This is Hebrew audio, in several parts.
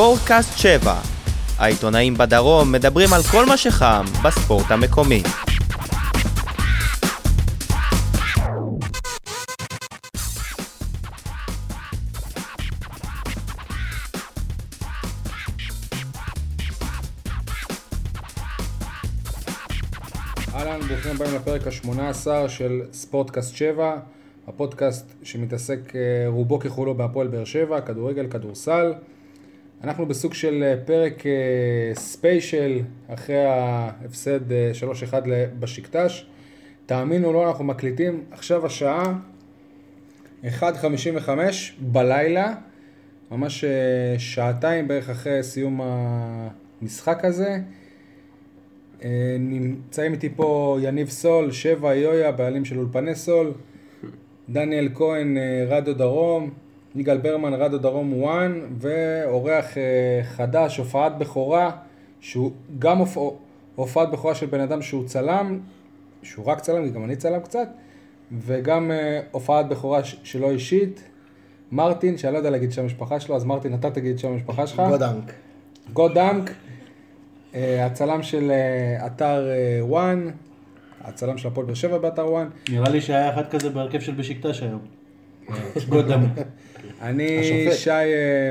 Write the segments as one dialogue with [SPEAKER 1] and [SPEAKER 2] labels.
[SPEAKER 1] ספורטקאסט 7. העיתונאים בדרום מדברים על כל מה שחם בספורט המקומי.
[SPEAKER 2] אהלן, ברוכים הבאים לפרק ה-18 של ספורטקאסט 7, הפודקאסט שמתעסק אה, רובו ככולו בהפועל באר שבע, כדורגל, כדורסל. אנחנו בסוג של אה, פרק אה, ספיישל אחרי ההפסד אה, 3-1 בשקטש. תאמינו או לא, אנחנו מקליטים עכשיו השעה 1.55 בלילה, ממש אה, שעתיים בערך אחרי סיום המשחק הזה. אה, נמצאים איתי פה יניב סול, שבע יויה, בעלים של אולפני סול, דניאל כהן, אה, רדיו דרום, יגאל ברמן, רדיו דרום 1, ואורח אה, חדש, הופעת בכורה, שהוא גם הופ- הופעת בכורה של בן אדם שהוא צלם, שהוא רק צלם, גם אני צלם קצת, וגם אה, הופעת בכורה ש- שלו אישית, מרטין, שאני לא יודע להגיד שם המשפחה שלו, אז מרטין, אתה תגיד שם המשפחה שלך.
[SPEAKER 3] גוטדאמק.
[SPEAKER 2] גוטדאמק, אה, הצלם של אתר אה, ONE, הצלם של הפועל באר שבע באתר וואן.
[SPEAKER 4] נראה לי שהיה אחד כזה בהרכב של בשקטש היום. גודם.
[SPEAKER 2] אני
[SPEAKER 3] השופט.
[SPEAKER 2] שי אה,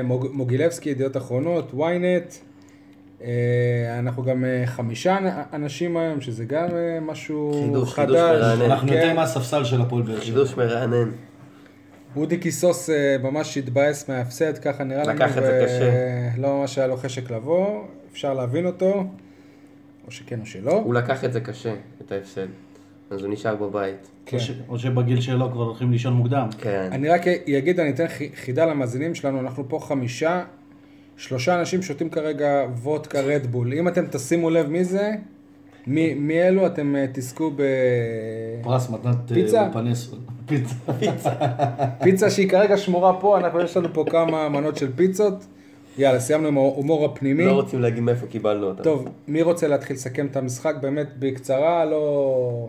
[SPEAKER 2] מוג- מוגילבסקי, ידיעות אחרונות, ynet. אה, אנחנו גם אה, חמישה אנ- אנשים היום, שזה גם משהו
[SPEAKER 5] חידוש,
[SPEAKER 2] חדש.
[SPEAKER 5] חידוש מרענן.
[SPEAKER 4] אנחנו
[SPEAKER 2] כן.
[SPEAKER 4] יותר מהספסל של הפועל באר שבע.
[SPEAKER 5] חידוש מרענן.
[SPEAKER 2] אודי קיסוס ממש התבאס מההפסד, ככה נראה לנו.
[SPEAKER 5] לקח את זה קשה.
[SPEAKER 2] לא ממש היה לו חשק לבוא, אפשר להבין אותו, או שכן או שלא.
[SPEAKER 5] הוא לקח את זה קשה, את ההפסד. אז הוא נשאר בבית.
[SPEAKER 2] כן.
[SPEAKER 4] או ש- או שבגיל שלו כבר הולכים לישון מוקדם.
[SPEAKER 5] כן.
[SPEAKER 2] אני רק אגיד, אני אתן חי- חידה למאזינים שלנו, אנחנו פה חמישה, שלושה אנשים שותים כרגע וודקה רדבול. אם אתם תשימו לב מי זה, מי, מי אלו, אתם אה, תזכו
[SPEAKER 4] פרס מתנת אה,
[SPEAKER 2] פיצה?
[SPEAKER 4] סול. פיצה.
[SPEAKER 2] בפיצה שהיא כרגע שמורה פה, אנחנו, יש לנו פה כמה מנות של פיצות. יאללה, סיימנו עם ההומור הפנימי.
[SPEAKER 5] לא רוצים להגיד מאיפה קיבלנו אותם.
[SPEAKER 2] טוב, מי רוצה להתחיל לסכם את המשחק? באמת בקצרה, לא...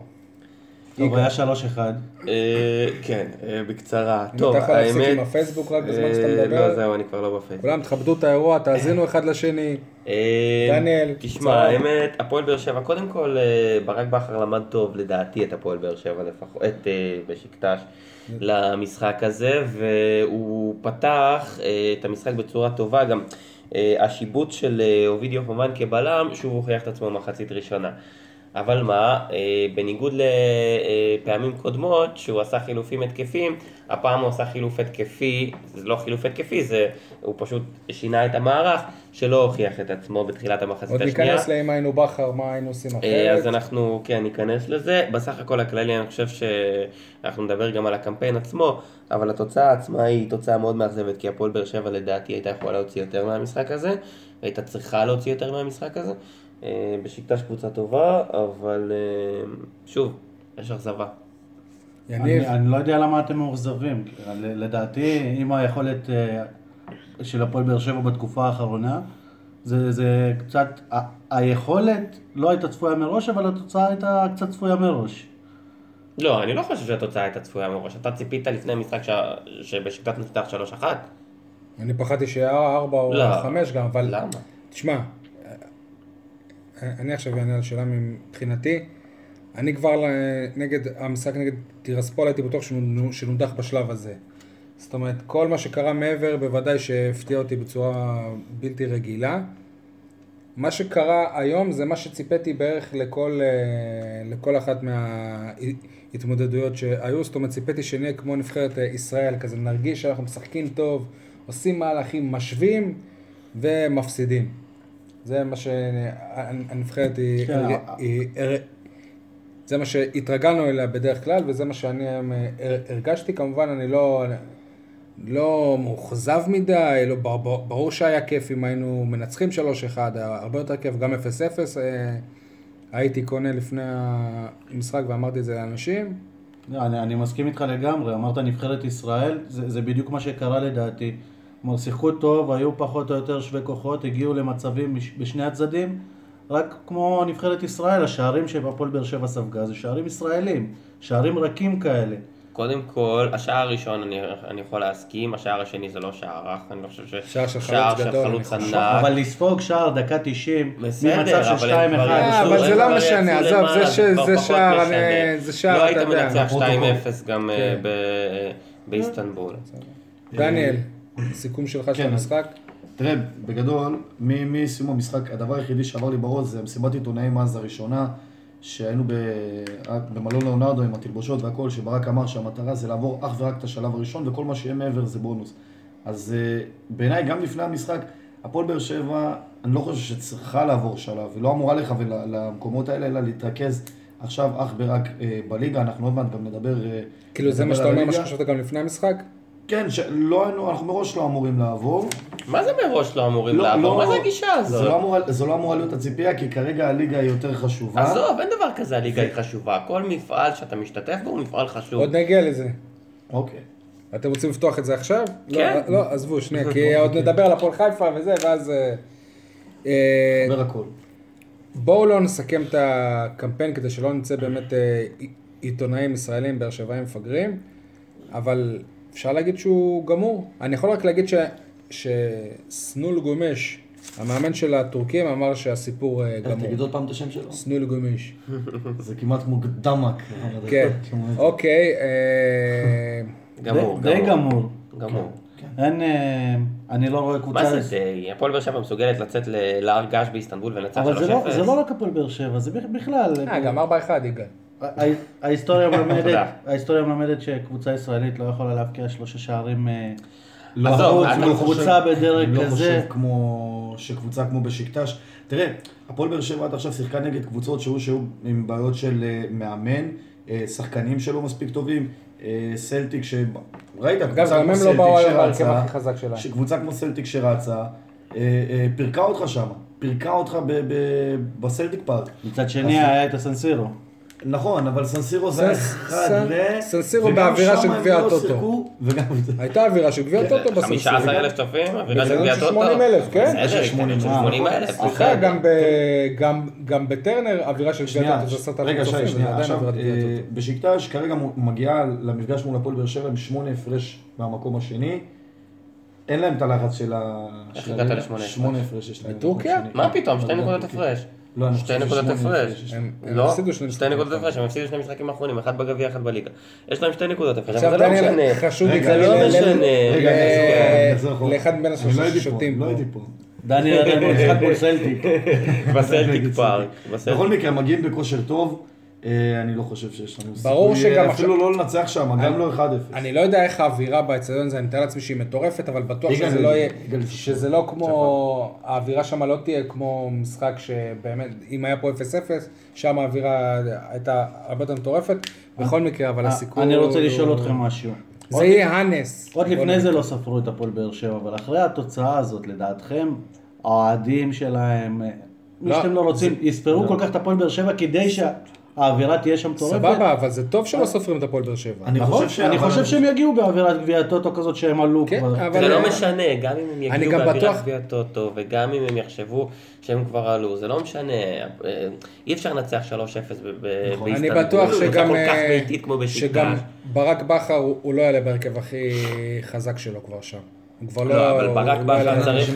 [SPEAKER 4] טוב, היה 3-1.
[SPEAKER 5] אה, כן, אה, בקצרה. טוב,
[SPEAKER 2] אתה יכול להפסיק
[SPEAKER 5] האמת...
[SPEAKER 2] עם הפייסבוק רק בזמן
[SPEAKER 5] אה,
[SPEAKER 2] שאתה
[SPEAKER 5] לא,
[SPEAKER 2] מדבר.
[SPEAKER 5] זהו, אני כבר לא בפייסבוק.
[SPEAKER 2] כולם תכבדו את האירוע, תאזינו אחד לשני.
[SPEAKER 5] אה,
[SPEAKER 2] דניאל,
[SPEAKER 5] תשמע,
[SPEAKER 2] קצר.
[SPEAKER 5] האמת, הפועל באר שבע, קודם כל, אה, ברק בכר למד טוב, לדעתי, את הפועל באר שבע לפחות, את אה, בשקטש, למשחק הזה, והוא פתח אה, את המשחק בצורה טובה, גם השיבוט של אובידיו כמובן כבלם, שוב הוכיח את עצמו במחצית ראשונה. אבל מה, אה, בניגוד לפעמים קודמות, שהוא עשה חילופים התקפיים, הפעם הוא עשה חילוף התקפי, זה לא חילוף התקפי, זה, הוא פשוט שינה את המערך, שלא הוכיח את עצמו בתחילת המחצית
[SPEAKER 2] עוד
[SPEAKER 5] השנייה.
[SPEAKER 2] ניכנס לאם היינו בכר, מה היינו עושים
[SPEAKER 5] אה, אז
[SPEAKER 2] אחרת.
[SPEAKER 5] אנחנו, כן, ניכנס לזה. בסך הכל הכללי, אני חושב שאנחנו נדבר גם על הקמפיין עצמו, אבל התוצאה עצמה היא תוצאה מאוד מאכזבת, כי הפועל באר שבע לדעתי הייתה יכולה להוציא יותר מהמשחק הזה, והייתה צריכה להוציא יותר מהמשחק הזה. אה, בשקטש קבוצה טובה, אבל אה, שוב, יש אכזבה.
[SPEAKER 2] יניב,
[SPEAKER 4] אני אני לא יודע למה אתם מאוכזבים. ל- לדעתי, עם היכולת אה, של הפועל באר שבע בתקופה האחרונה, זה זה קצת, ה- היכולת לא הייתה צפויה מראש, אבל התוצאה הייתה קצת צפויה מראש.
[SPEAKER 5] לא, אני לא חושב שהתוצאה הייתה צפויה מראש. אתה ציפית לפני משחק ש- שבשקטת נפתח 3-1?
[SPEAKER 2] אני פחדתי שהיה ארבע או
[SPEAKER 5] לא.
[SPEAKER 2] חמש גם, אבל...
[SPEAKER 5] למה?
[SPEAKER 2] תשמע, אני עכשיו אענה על שאלה מבחינתי. אני כבר נגד, המשחק נגד טירספול הייתי בטוח שנודח בשלב הזה. זאת אומרת, כל מה שקרה מעבר בוודאי שהפתיע אותי בצורה בלתי רגילה. מה שקרה היום זה מה שציפיתי בערך לכל, אה, לכל אחת מההתמודדויות שהיו, זאת אומרת ציפיתי שנהיה כמו נבחרת אה, ישראל, כזה נרגיש שאנחנו משחקים טוב, עושים מהלכים, משווים ומפסידים. זה מה שהנבחרת היא,
[SPEAKER 4] כן,
[SPEAKER 2] היא, זה מה שהתרגלנו אליה בדרך כלל וזה מה שאני היום אה, הרגשתי, כמובן אני לא, לא מאוכזב מדי, לא, בר- ברור שהיה כיף אם היינו מנצחים 3-1, היה הרבה יותר כיף, גם 0-0. אה, הייתי קונה לפני המשחק ואמרתי את זה לאנשים.
[SPEAKER 4] לא, אני, אני מסכים איתך לגמרי, אמרת נבחרת ישראל, זה, זה בדיוק מה שקרה לדעתי. כלומר, שיחקו טוב, היו פחות או יותר שווי כוחות, הגיעו למצבים בש- בשני הצדדים, רק כמו נבחרת ישראל, השערים שהפועל באר שבע ספגה זה שערים ישראלים, שערים רכים כאלה.
[SPEAKER 5] קודם כל, השער הראשון אני, אני יכול להסכים, השער השני זה לא שער רך, אני לא חושב ש...
[SPEAKER 2] שער של
[SPEAKER 5] שער
[SPEAKER 2] חלוץ
[SPEAKER 5] של
[SPEAKER 2] גדול,
[SPEAKER 5] חלוץ
[SPEAKER 2] אני חושב.
[SPEAKER 5] ענק.
[SPEAKER 4] אבל לספוג שער דקה 90,
[SPEAKER 5] בסדר,
[SPEAKER 4] ממצב של
[SPEAKER 5] אבל הם
[SPEAKER 4] 2-1.
[SPEAKER 5] כבר
[SPEAKER 2] אה, אבל זה לא משנה, עזוב, זה שער. אני- זה שער,
[SPEAKER 5] לא היית
[SPEAKER 2] אתה יודע.
[SPEAKER 5] מנצח
[SPEAKER 4] לפרוטוקול.
[SPEAKER 5] 2-0 גם אה,
[SPEAKER 2] כן.
[SPEAKER 5] ב- באיסטנבול.
[SPEAKER 2] דניאל, סיכום שלך של
[SPEAKER 3] כן.
[SPEAKER 2] המשחק?
[SPEAKER 3] תראה, בגדול, מסיום המשחק, הדבר היחידי שעבר לי בראש זה מסיבת עיתונאים אז הראשונה, שהיינו ב- במלון לאונרדו עם התלבושות והכל, שברק אמר שהמטרה זה לעבור אך ורק את השלב הראשון, וכל מה שיהיה מעבר זה בונוס. אז אה, בעיניי, גם לפני המשחק, הפועל באר שבע, אני לא חושב שצריכה לעבור שלב, היא לא אמורה לכוון למקומות האלה, אלא להתרכז עכשיו אך ורק אה, בליגה, אנחנו עוד מעט גם נדבר... אה,
[SPEAKER 2] כאילו זה מה שאתה אומר, מה. שחשבת גם לפני המשחק?
[SPEAKER 3] כן, שלא היינו, אנחנו מראש לא אמורים לעבור.
[SPEAKER 5] מה זה מראש לא אמורים
[SPEAKER 3] לא,
[SPEAKER 5] לעבור?
[SPEAKER 3] לא-
[SPEAKER 5] מה זה הגישה
[SPEAKER 3] זו
[SPEAKER 5] הזאת?
[SPEAKER 3] לא אמורה- זו לא אמורה להיות הציפייה, כי כרגע הליגה היא יותר חשובה.
[SPEAKER 5] עזוב, אין דבר כזה, הליגה היא חשובה. כל מפעל שאתה משתתף בו הוא מפעל חשוב.
[SPEAKER 2] עוד נגיע לזה.
[SPEAKER 3] אוקיי.
[SPEAKER 2] אתם רוצים לפתוח את זה עכשיו?
[SPEAKER 5] כן.
[SPEAKER 2] לא, לא, עזבו, שנייה, כי עוד נדבר על הפועל חיפה וזה, ואז... אה, אה,
[SPEAKER 3] דבר הכל.
[SPEAKER 2] בואו לא נסכם את הקמפיין כדי שלא נצא באמת אה, עיתונאים ישראלים, באר שבעים מפגרים, אבל אפשר להגיד שהוא גמור. אני יכול רק להגיד ש, שסנול גומש, המאמן של הטורקים, אמר שהסיפור אה, גמור.
[SPEAKER 3] תגיד עוד פעם את השם שלו.
[SPEAKER 2] סנול גומש.
[SPEAKER 3] זה כמעט כמו דמק.
[SPEAKER 2] כן, אוקיי. אה,
[SPEAKER 5] גמור,
[SPEAKER 4] די גמור.
[SPEAKER 5] גמור.
[SPEAKER 4] אין, אה, אני לא רואה קבוצה...
[SPEAKER 5] מה זה די? הפועל באר שבע מסוגלת לצאת ל- להר געש באיסטנבול ולנצח 3-0?
[SPEAKER 4] אבל זה לא- זה לא רק הפועל באר שבע, זה בכלל.
[SPEAKER 2] גם 4-1 יגאל.
[SPEAKER 4] ההיסטוריה מלמדת. ההיסטוריה מלמדת שקבוצה ישראלית לא יכולה להבקיע שלושה שערים אה,
[SPEAKER 3] לא,
[SPEAKER 5] עזוב,
[SPEAKER 3] אני
[SPEAKER 5] אתה
[SPEAKER 3] לא
[SPEAKER 4] קבוצה בדרג
[SPEAKER 3] אני לא
[SPEAKER 4] כזה.
[SPEAKER 3] חושב כמו שקבוצה כמו בשקטש. תראה, הפועל באר שבע עד עכשיו שיחקה נגד קבוצות שהיו שהיו עם בעיות של אה, מאמן, אה, שחקנים שלא מספיק טובים, סלטיק ש... ראית, קבוצה
[SPEAKER 2] גם
[SPEAKER 3] כמו
[SPEAKER 2] לא
[SPEAKER 3] סלטיק שרצה. שקבוצה כמו סלטיק שרצה, פירקה אותך שם, פירקה אותך בסלטיק פארק.
[SPEAKER 4] מצד שני היה את הסנסירו.
[SPEAKER 3] נכון, אבל סנסירו זה אחד ל...
[SPEAKER 2] סנסירו באווירה של גביע
[SPEAKER 3] לא
[SPEAKER 2] הטוטו. הייתה אווירה של גביע טוטו בסוף.
[SPEAKER 5] 15 אלף צופים? אווירה של גביע
[SPEAKER 2] של
[SPEAKER 5] טוטו?
[SPEAKER 2] 80,000, כן?
[SPEAKER 5] בסדר,
[SPEAKER 3] 80,000.
[SPEAKER 5] 80 אלף.
[SPEAKER 2] אחרי, גם ב- גם- גם בטרנר אווירה של גביע
[SPEAKER 3] שנייה,
[SPEAKER 2] טוטו, זה
[SPEAKER 3] רגע, שי, שנייה, עכשיו, אה. בשקטש כרגע מגיעה למפגש מול הפועל באר שבע עם שמונה הפרש מהמקום השני. אין להם את הלחץ של ה...
[SPEAKER 5] איך הגעת. לשמונה
[SPEAKER 3] שמונה הפרש יש להם.
[SPEAKER 2] בטורקיה?
[SPEAKER 5] מה פתאום? שתי
[SPEAKER 3] לא,
[SPEAKER 5] נקודות. הפרש.
[SPEAKER 3] לא, אני
[SPEAKER 5] שתי
[SPEAKER 3] חושב
[SPEAKER 5] נקודות הפרש. לא, שתי נקודות הפרש, הם הפסידו שני משחקים אחרונים, אחד בגביע, אחד בליגה. יש להם שתי נקודות הפרש, אבל זה לא משנה. זה לא משנה.
[SPEAKER 3] רגע.
[SPEAKER 2] לאחד מבין
[SPEAKER 3] לא
[SPEAKER 2] השלושה
[SPEAKER 3] הייתי פה,
[SPEAKER 2] ששותים
[SPEAKER 3] לא
[SPEAKER 2] פה.
[SPEAKER 3] הייתי פה.
[SPEAKER 4] דניאל במשחק מול סלטיק.
[SPEAKER 5] בסלטיק פארק.
[SPEAKER 3] בכל. מקרה, מגיעים בכושר טוב. אה, אני לא חושב שיש לנו
[SPEAKER 2] ברור
[SPEAKER 3] סיכוי,
[SPEAKER 2] שגם
[SPEAKER 3] אה, אפילו
[SPEAKER 2] עכשיו-
[SPEAKER 3] לא לנצח שם, גם לא 1-0.
[SPEAKER 2] אני לא יודע איך האווירה באצטדיון הזה, אני מתאר לעצמי שהיא מטורפת, אבל בטוח
[SPEAKER 3] יגאל,
[SPEAKER 2] שזה לא יהיה, שזה לא כמו, האווירה שם לא תהיה כמו משחק שבאמת, אם היה פה 0-0, שם האווירה הייתה הרבה יותר מטורפת, בכל מקרה, אבל הסיכוי...
[SPEAKER 4] אה, אני רוצה לשאול אתכם משהו.
[SPEAKER 2] זה יהיה הנס.
[SPEAKER 4] עוד לפני זה לא ספרו את הפועל באר שבע, אבל אחרי התוצאה הזאת, לדעתכם, האוהדים שלהם, אה, מי
[SPEAKER 2] לא,
[SPEAKER 4] שאתם לא רוצים, יספרו כל כך את הפועל באר שבע כדי שהאווירה תהיה שם מטורפת?
[SPEAKER 2] סבבה, אבל זה טוב שלא סופרים את הפועל באר שבע.
[SPEAKER 3] אני
[SPEAKER 4] נכון?
[SPEAKER 3] חושב ש-
[SPEAKER 4] אני
[SPEAKER 3] אבל-
[SPEAKER 4] חושב שהם יגיעו באווירת גביע הטוטו כזאת שהם עלו
[SPEAKER 2] כן,
[SPEAKER 4] כבר.
[SPEAKER 2] אבל-
[SPEAKER 5] זה לא משנה, גם אם הם יגיעו באווירת
[SPEAKER 2] בטוח-
[SPEAKER 5] גביע טוטו, וגם אם הם יחשבו שהם כבר עלו, זה לא משנה. אה, אי אפשר לנצח 3-0 ב- ב-
[SPEAKER 3] נכון.
[SPEAKER 5] באיסטנבול.
[SPEAKER 2] אני בטוח שגם,
[SPEAKER 5] כל כך
[SPEAKER 2] אה,
[SPEAKER 5] ביתית כמו בשקטש.
[SPEAKER 2] שגם ברק בכר הוא הוא לא יעלה בהרכב הכי חזק שלו כבר שם. הוא כבר לא...
[SPEAKER 5] לא, אבל ברק
[SPEAKER 2] לא
[SPEAKER 5] בכר צריך...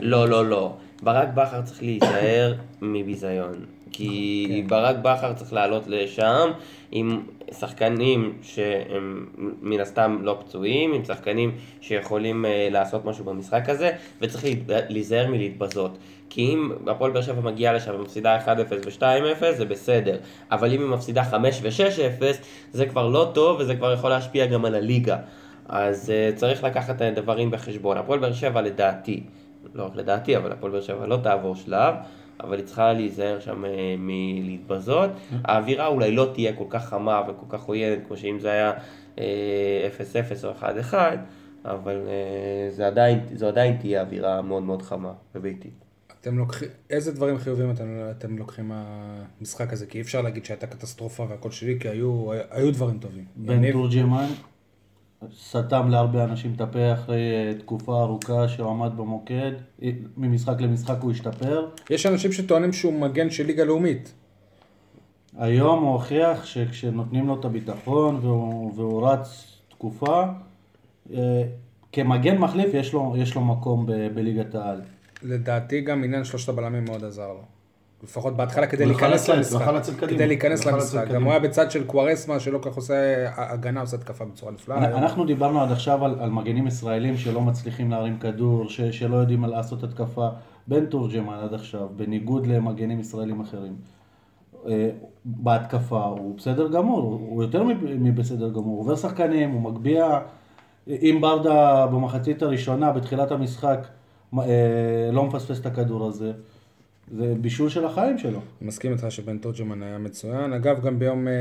[SPEAKER 5] לא, לא, לא. ברק בכר צריך להיזהר מביזיון. כי
[SPEAKER 2] כן.
[SPEAKER 5] ברק בכר צריך לעלות לשם עם שחקנים שהם מן הסתם לא פצועים, עם שחקנים שיכולים אה, לעשות משהו במשחק הזה, וצריך להיזהר מלהתבזות. כי אם הפועל באר שבע מגיעה לשם ומפסידה 1-0 ו-2-0 זה בסדר, אבל אם היא מפסידה 5 ו-6-0 זה כבר לא טוב וזה כבר יכול להשפיע גם על הליגה. אז uh, צריך לקחת את הדברים בחשבון. הפועל באר שבע לדעתי, לא רק לדעתי, אבל הפועל באר שבע לא תעבור שלב, אבל היא צריכה להיזהר שם uh, מלהתבזות. האווירה אולי לא תהיה כל כך חמה וכל כך עוינת כמו שאם זה היה uh, 0-0 או 1-1, אבל uh, זה עדיין, זו עדיין תהיה אווירה מאוד מאוד חמה וביתית.
[SPEAKER 2] אתם לוקחים, איזה דברים חיוביים אתם, אתם לוקחים מהמשחק הזה? כי אי אפשר להגיד שהייתה קטסטרופה והכל שלי, כי היו, היו דברים טובים.
[SPEAKER 4] בן? תורג'מן סתם להרבה אנשים את הפה אחרי אה, תקופה ארוכה שהוא עמד במוקד, אה, ממשחק למשחק הוא השתפר.
[SPEAKER 2] יש אנשים שטוענים שהוא מגן של ליגה לאומית.
[SPEAKER 4] היום הוא הוכיח שכשנותנים לו את הביטחון והוא, והוא רץ תקופה, אה, כמגן מחליף יש לו, יש לו מקום ב, בליגת העל.
[SPEAKER 2] לדעתי גם עניין שלושת הבלמים מאוד עזר לו. לפחות בהתחלה כדי להיכנס למשחק. כדי להיכנס למשחק. גם. הוא היה בצד של קוארסמה שלא כך עושה הגנה, עושה התקפה בצורה נפלאה.
[SPEAKER 4] אנחנו דיברנו עד עכשיו על, על מגנים ישראלים שלא מצליחים להרים כדור, ש, שלא יודעים לעשות התקפה. בן תורג'מן עד עכשיו, בניגוד למגנים ישראלים אחרים. אה, בהתקפה הוא בסדר גמור, הוא יותר מב- מבסדר גמור, הוא עובר שחקנים, הוא מגביה. אם ברדה במחצית הראשונה, בתחילת המשחק, אה, לא מפספס את הכדור הזה, זה בישול של החיים שלו.
[SPEAKER 2] אני מסכים איתך שבן תורג'מן היה מצוין. אגב, גם ביום אה,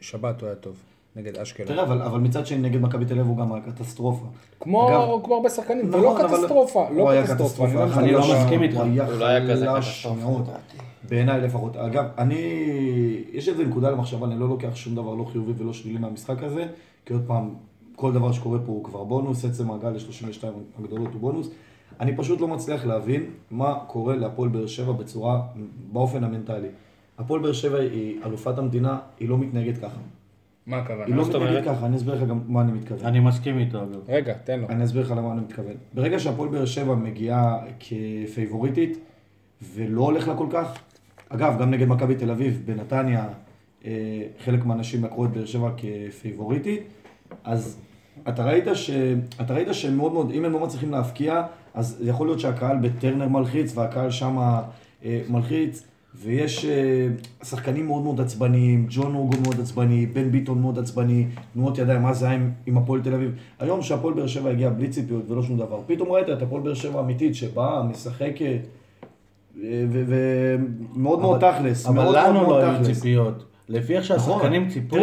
[SPEAKER 2] שבת הוא היה טוב, נגד אשקלון.
[SPEAKER 3] תראה, אבל, אבל מצד שני נגד מכבי תל אביב הוא גם היה קטסטרופה.
[SPEAKER 2] כמו
[SPEAKER 3] אגב,
[SPEAKER 2] כמו הרבה שחקנים,
[SPEAKER 3] נכון,
[SPEAKER 2] ולא
[SPEAKER 3] אבל-
[SPEAKER 2] קטסטרופה, לא
[SPEAKER 3] היה
[SPEAKER 2] קטסטרופה.
[SPEAKER 3] קטסטרופה.
[SPEAKER 2] אני
[SPEAKER 4] אני לא. מסכים איתך.
[SPEAKER 3] הוא
[SPEAKER 5] לא היה כזה
[SPEAKER 3] חלש
[SPEAKER 5] קטסטרופה.
[SPEAKER 3] בעיניי לפחות. אגב, אני, יש איזה נקודה למחשבה, אני לא לוקח שום דבר לא חיובי ולא שלילי מהמשחק הזה, כי עוד פעם, כל דבר שקורה פה הוא כבר בונוס, עצם מעגל ל-32 הגדולות הוא בונוס. אני פשוט לא מצליח להבין מה קורה להפועל באר שבע בצורה, באופן המנטלי. הפועל באר שבע היא אלופת המדינה, היא לא מתנהגת ככה.
[SPEAKER 2] מה
[SPEAKER 3] היא
[SPEAKER 2] הכוונה?
[SPEAKER 3] לא
[SPEAKER 5] זאת
[SPEAKER 3] מתנהגת
[SPEAKER 5] אומרת?
[SPEAKER 3] ככה, אני אסביר לך גם מה אני מתכוון.
[SPEAKER 4] אני מסכים איתו אגב.
[SPEAKER 2] רגע, תן לו.
[SPEAKER 3] אני אסביר לך למה אני מתכוון. ברגע שהפועל באר שבע מגיעה כפייבוריטית ולא הולך לה כל כך, אגב, גם נגד מכבי תל אביב בנתניה, אה, חלק מהאנשים לקחו את באר שבע כפייבוריטית, אז אתה ראית, ש... אתה ראית שהם מאוד מאוד, אם הם לא מצליחים להבקיע, אז יכול להיות שהקהל בטרנר מלחיץ והקהל שם אה, מלחיץ. ויש אה, שחקנים מאוד מאוד עצבניים, ג'ון אוגו מאוד עצבני, בן ביטון מאוד עצבני, תנועות ידיים, מה זה היה עם, עם הפועל תל אביב. היום שהפועל באר שבע הגיע בלי ציפיות ולא שום דבר, פתאום ראית את הפועל באר שבע אמיתית שבאה, משחקת, אה, ומאוד מאוד תכלס,
[SPEAKER 4] אבל לנו לא היו. ציפיות. לפי איך שהשחקנים ציפו,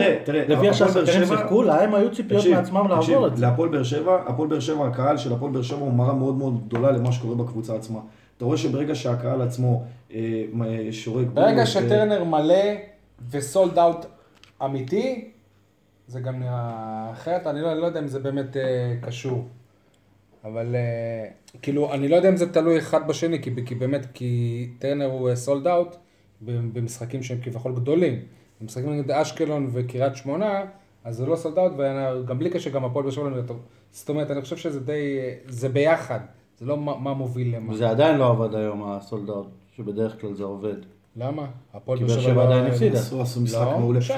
[SPEAKER 4] לפי איך שהשחקנים שיחקו, להם היו ציפיות מעצמם לעבור את זה.
[SPEAKER 3] להפועל באר שבע, הפועל באר שבע, הקהל של הפועל באר שבע הוא מראה מאוד מאוד גדולה למה שקורה בקבוצה עצמה. אתה רואה שברגע שהקהל עצמו אה, אה, שורק...
[SPEAKER 2] ברגע שטרנר מלא וסולד אאוט אמיתי, זה גם נראה אחרת. אני לא, לא יודע אם זה באמת אה, קשור. אבל אה, כאילו, אני לא יודע אם זה תלוי אחד בשני, כי, כי באמת, כי טרנר הוא סולד אאוט במשחקים שהם כביכול גדולים. במשחקים נגד אשקלון וקריית שמונה, אז זה לא סולד אאוט, וגם בלי קשר, גם הפועל באר שבע לא טוב. זאת אומרת, אני חושב שזה די, זה ביחד. זה לא מה, מה מוביל למה.
[SPEAKER 4] זה עדיין לא עבד היום הסולדאוט, שבדרך כלל זה עובד.
[SPEAKER 2] למה? הפועל
[SPEAKER 4] כי
[SPEAKER 2] באר שבע לא-
[SPEAKER 4] עדיין הפסידה.
[SPEAKER 3] עשו, משחק
[SPEAKER 2] לא,
[SPEAKER 3] מעולה.
[SPEAKER 4] משחק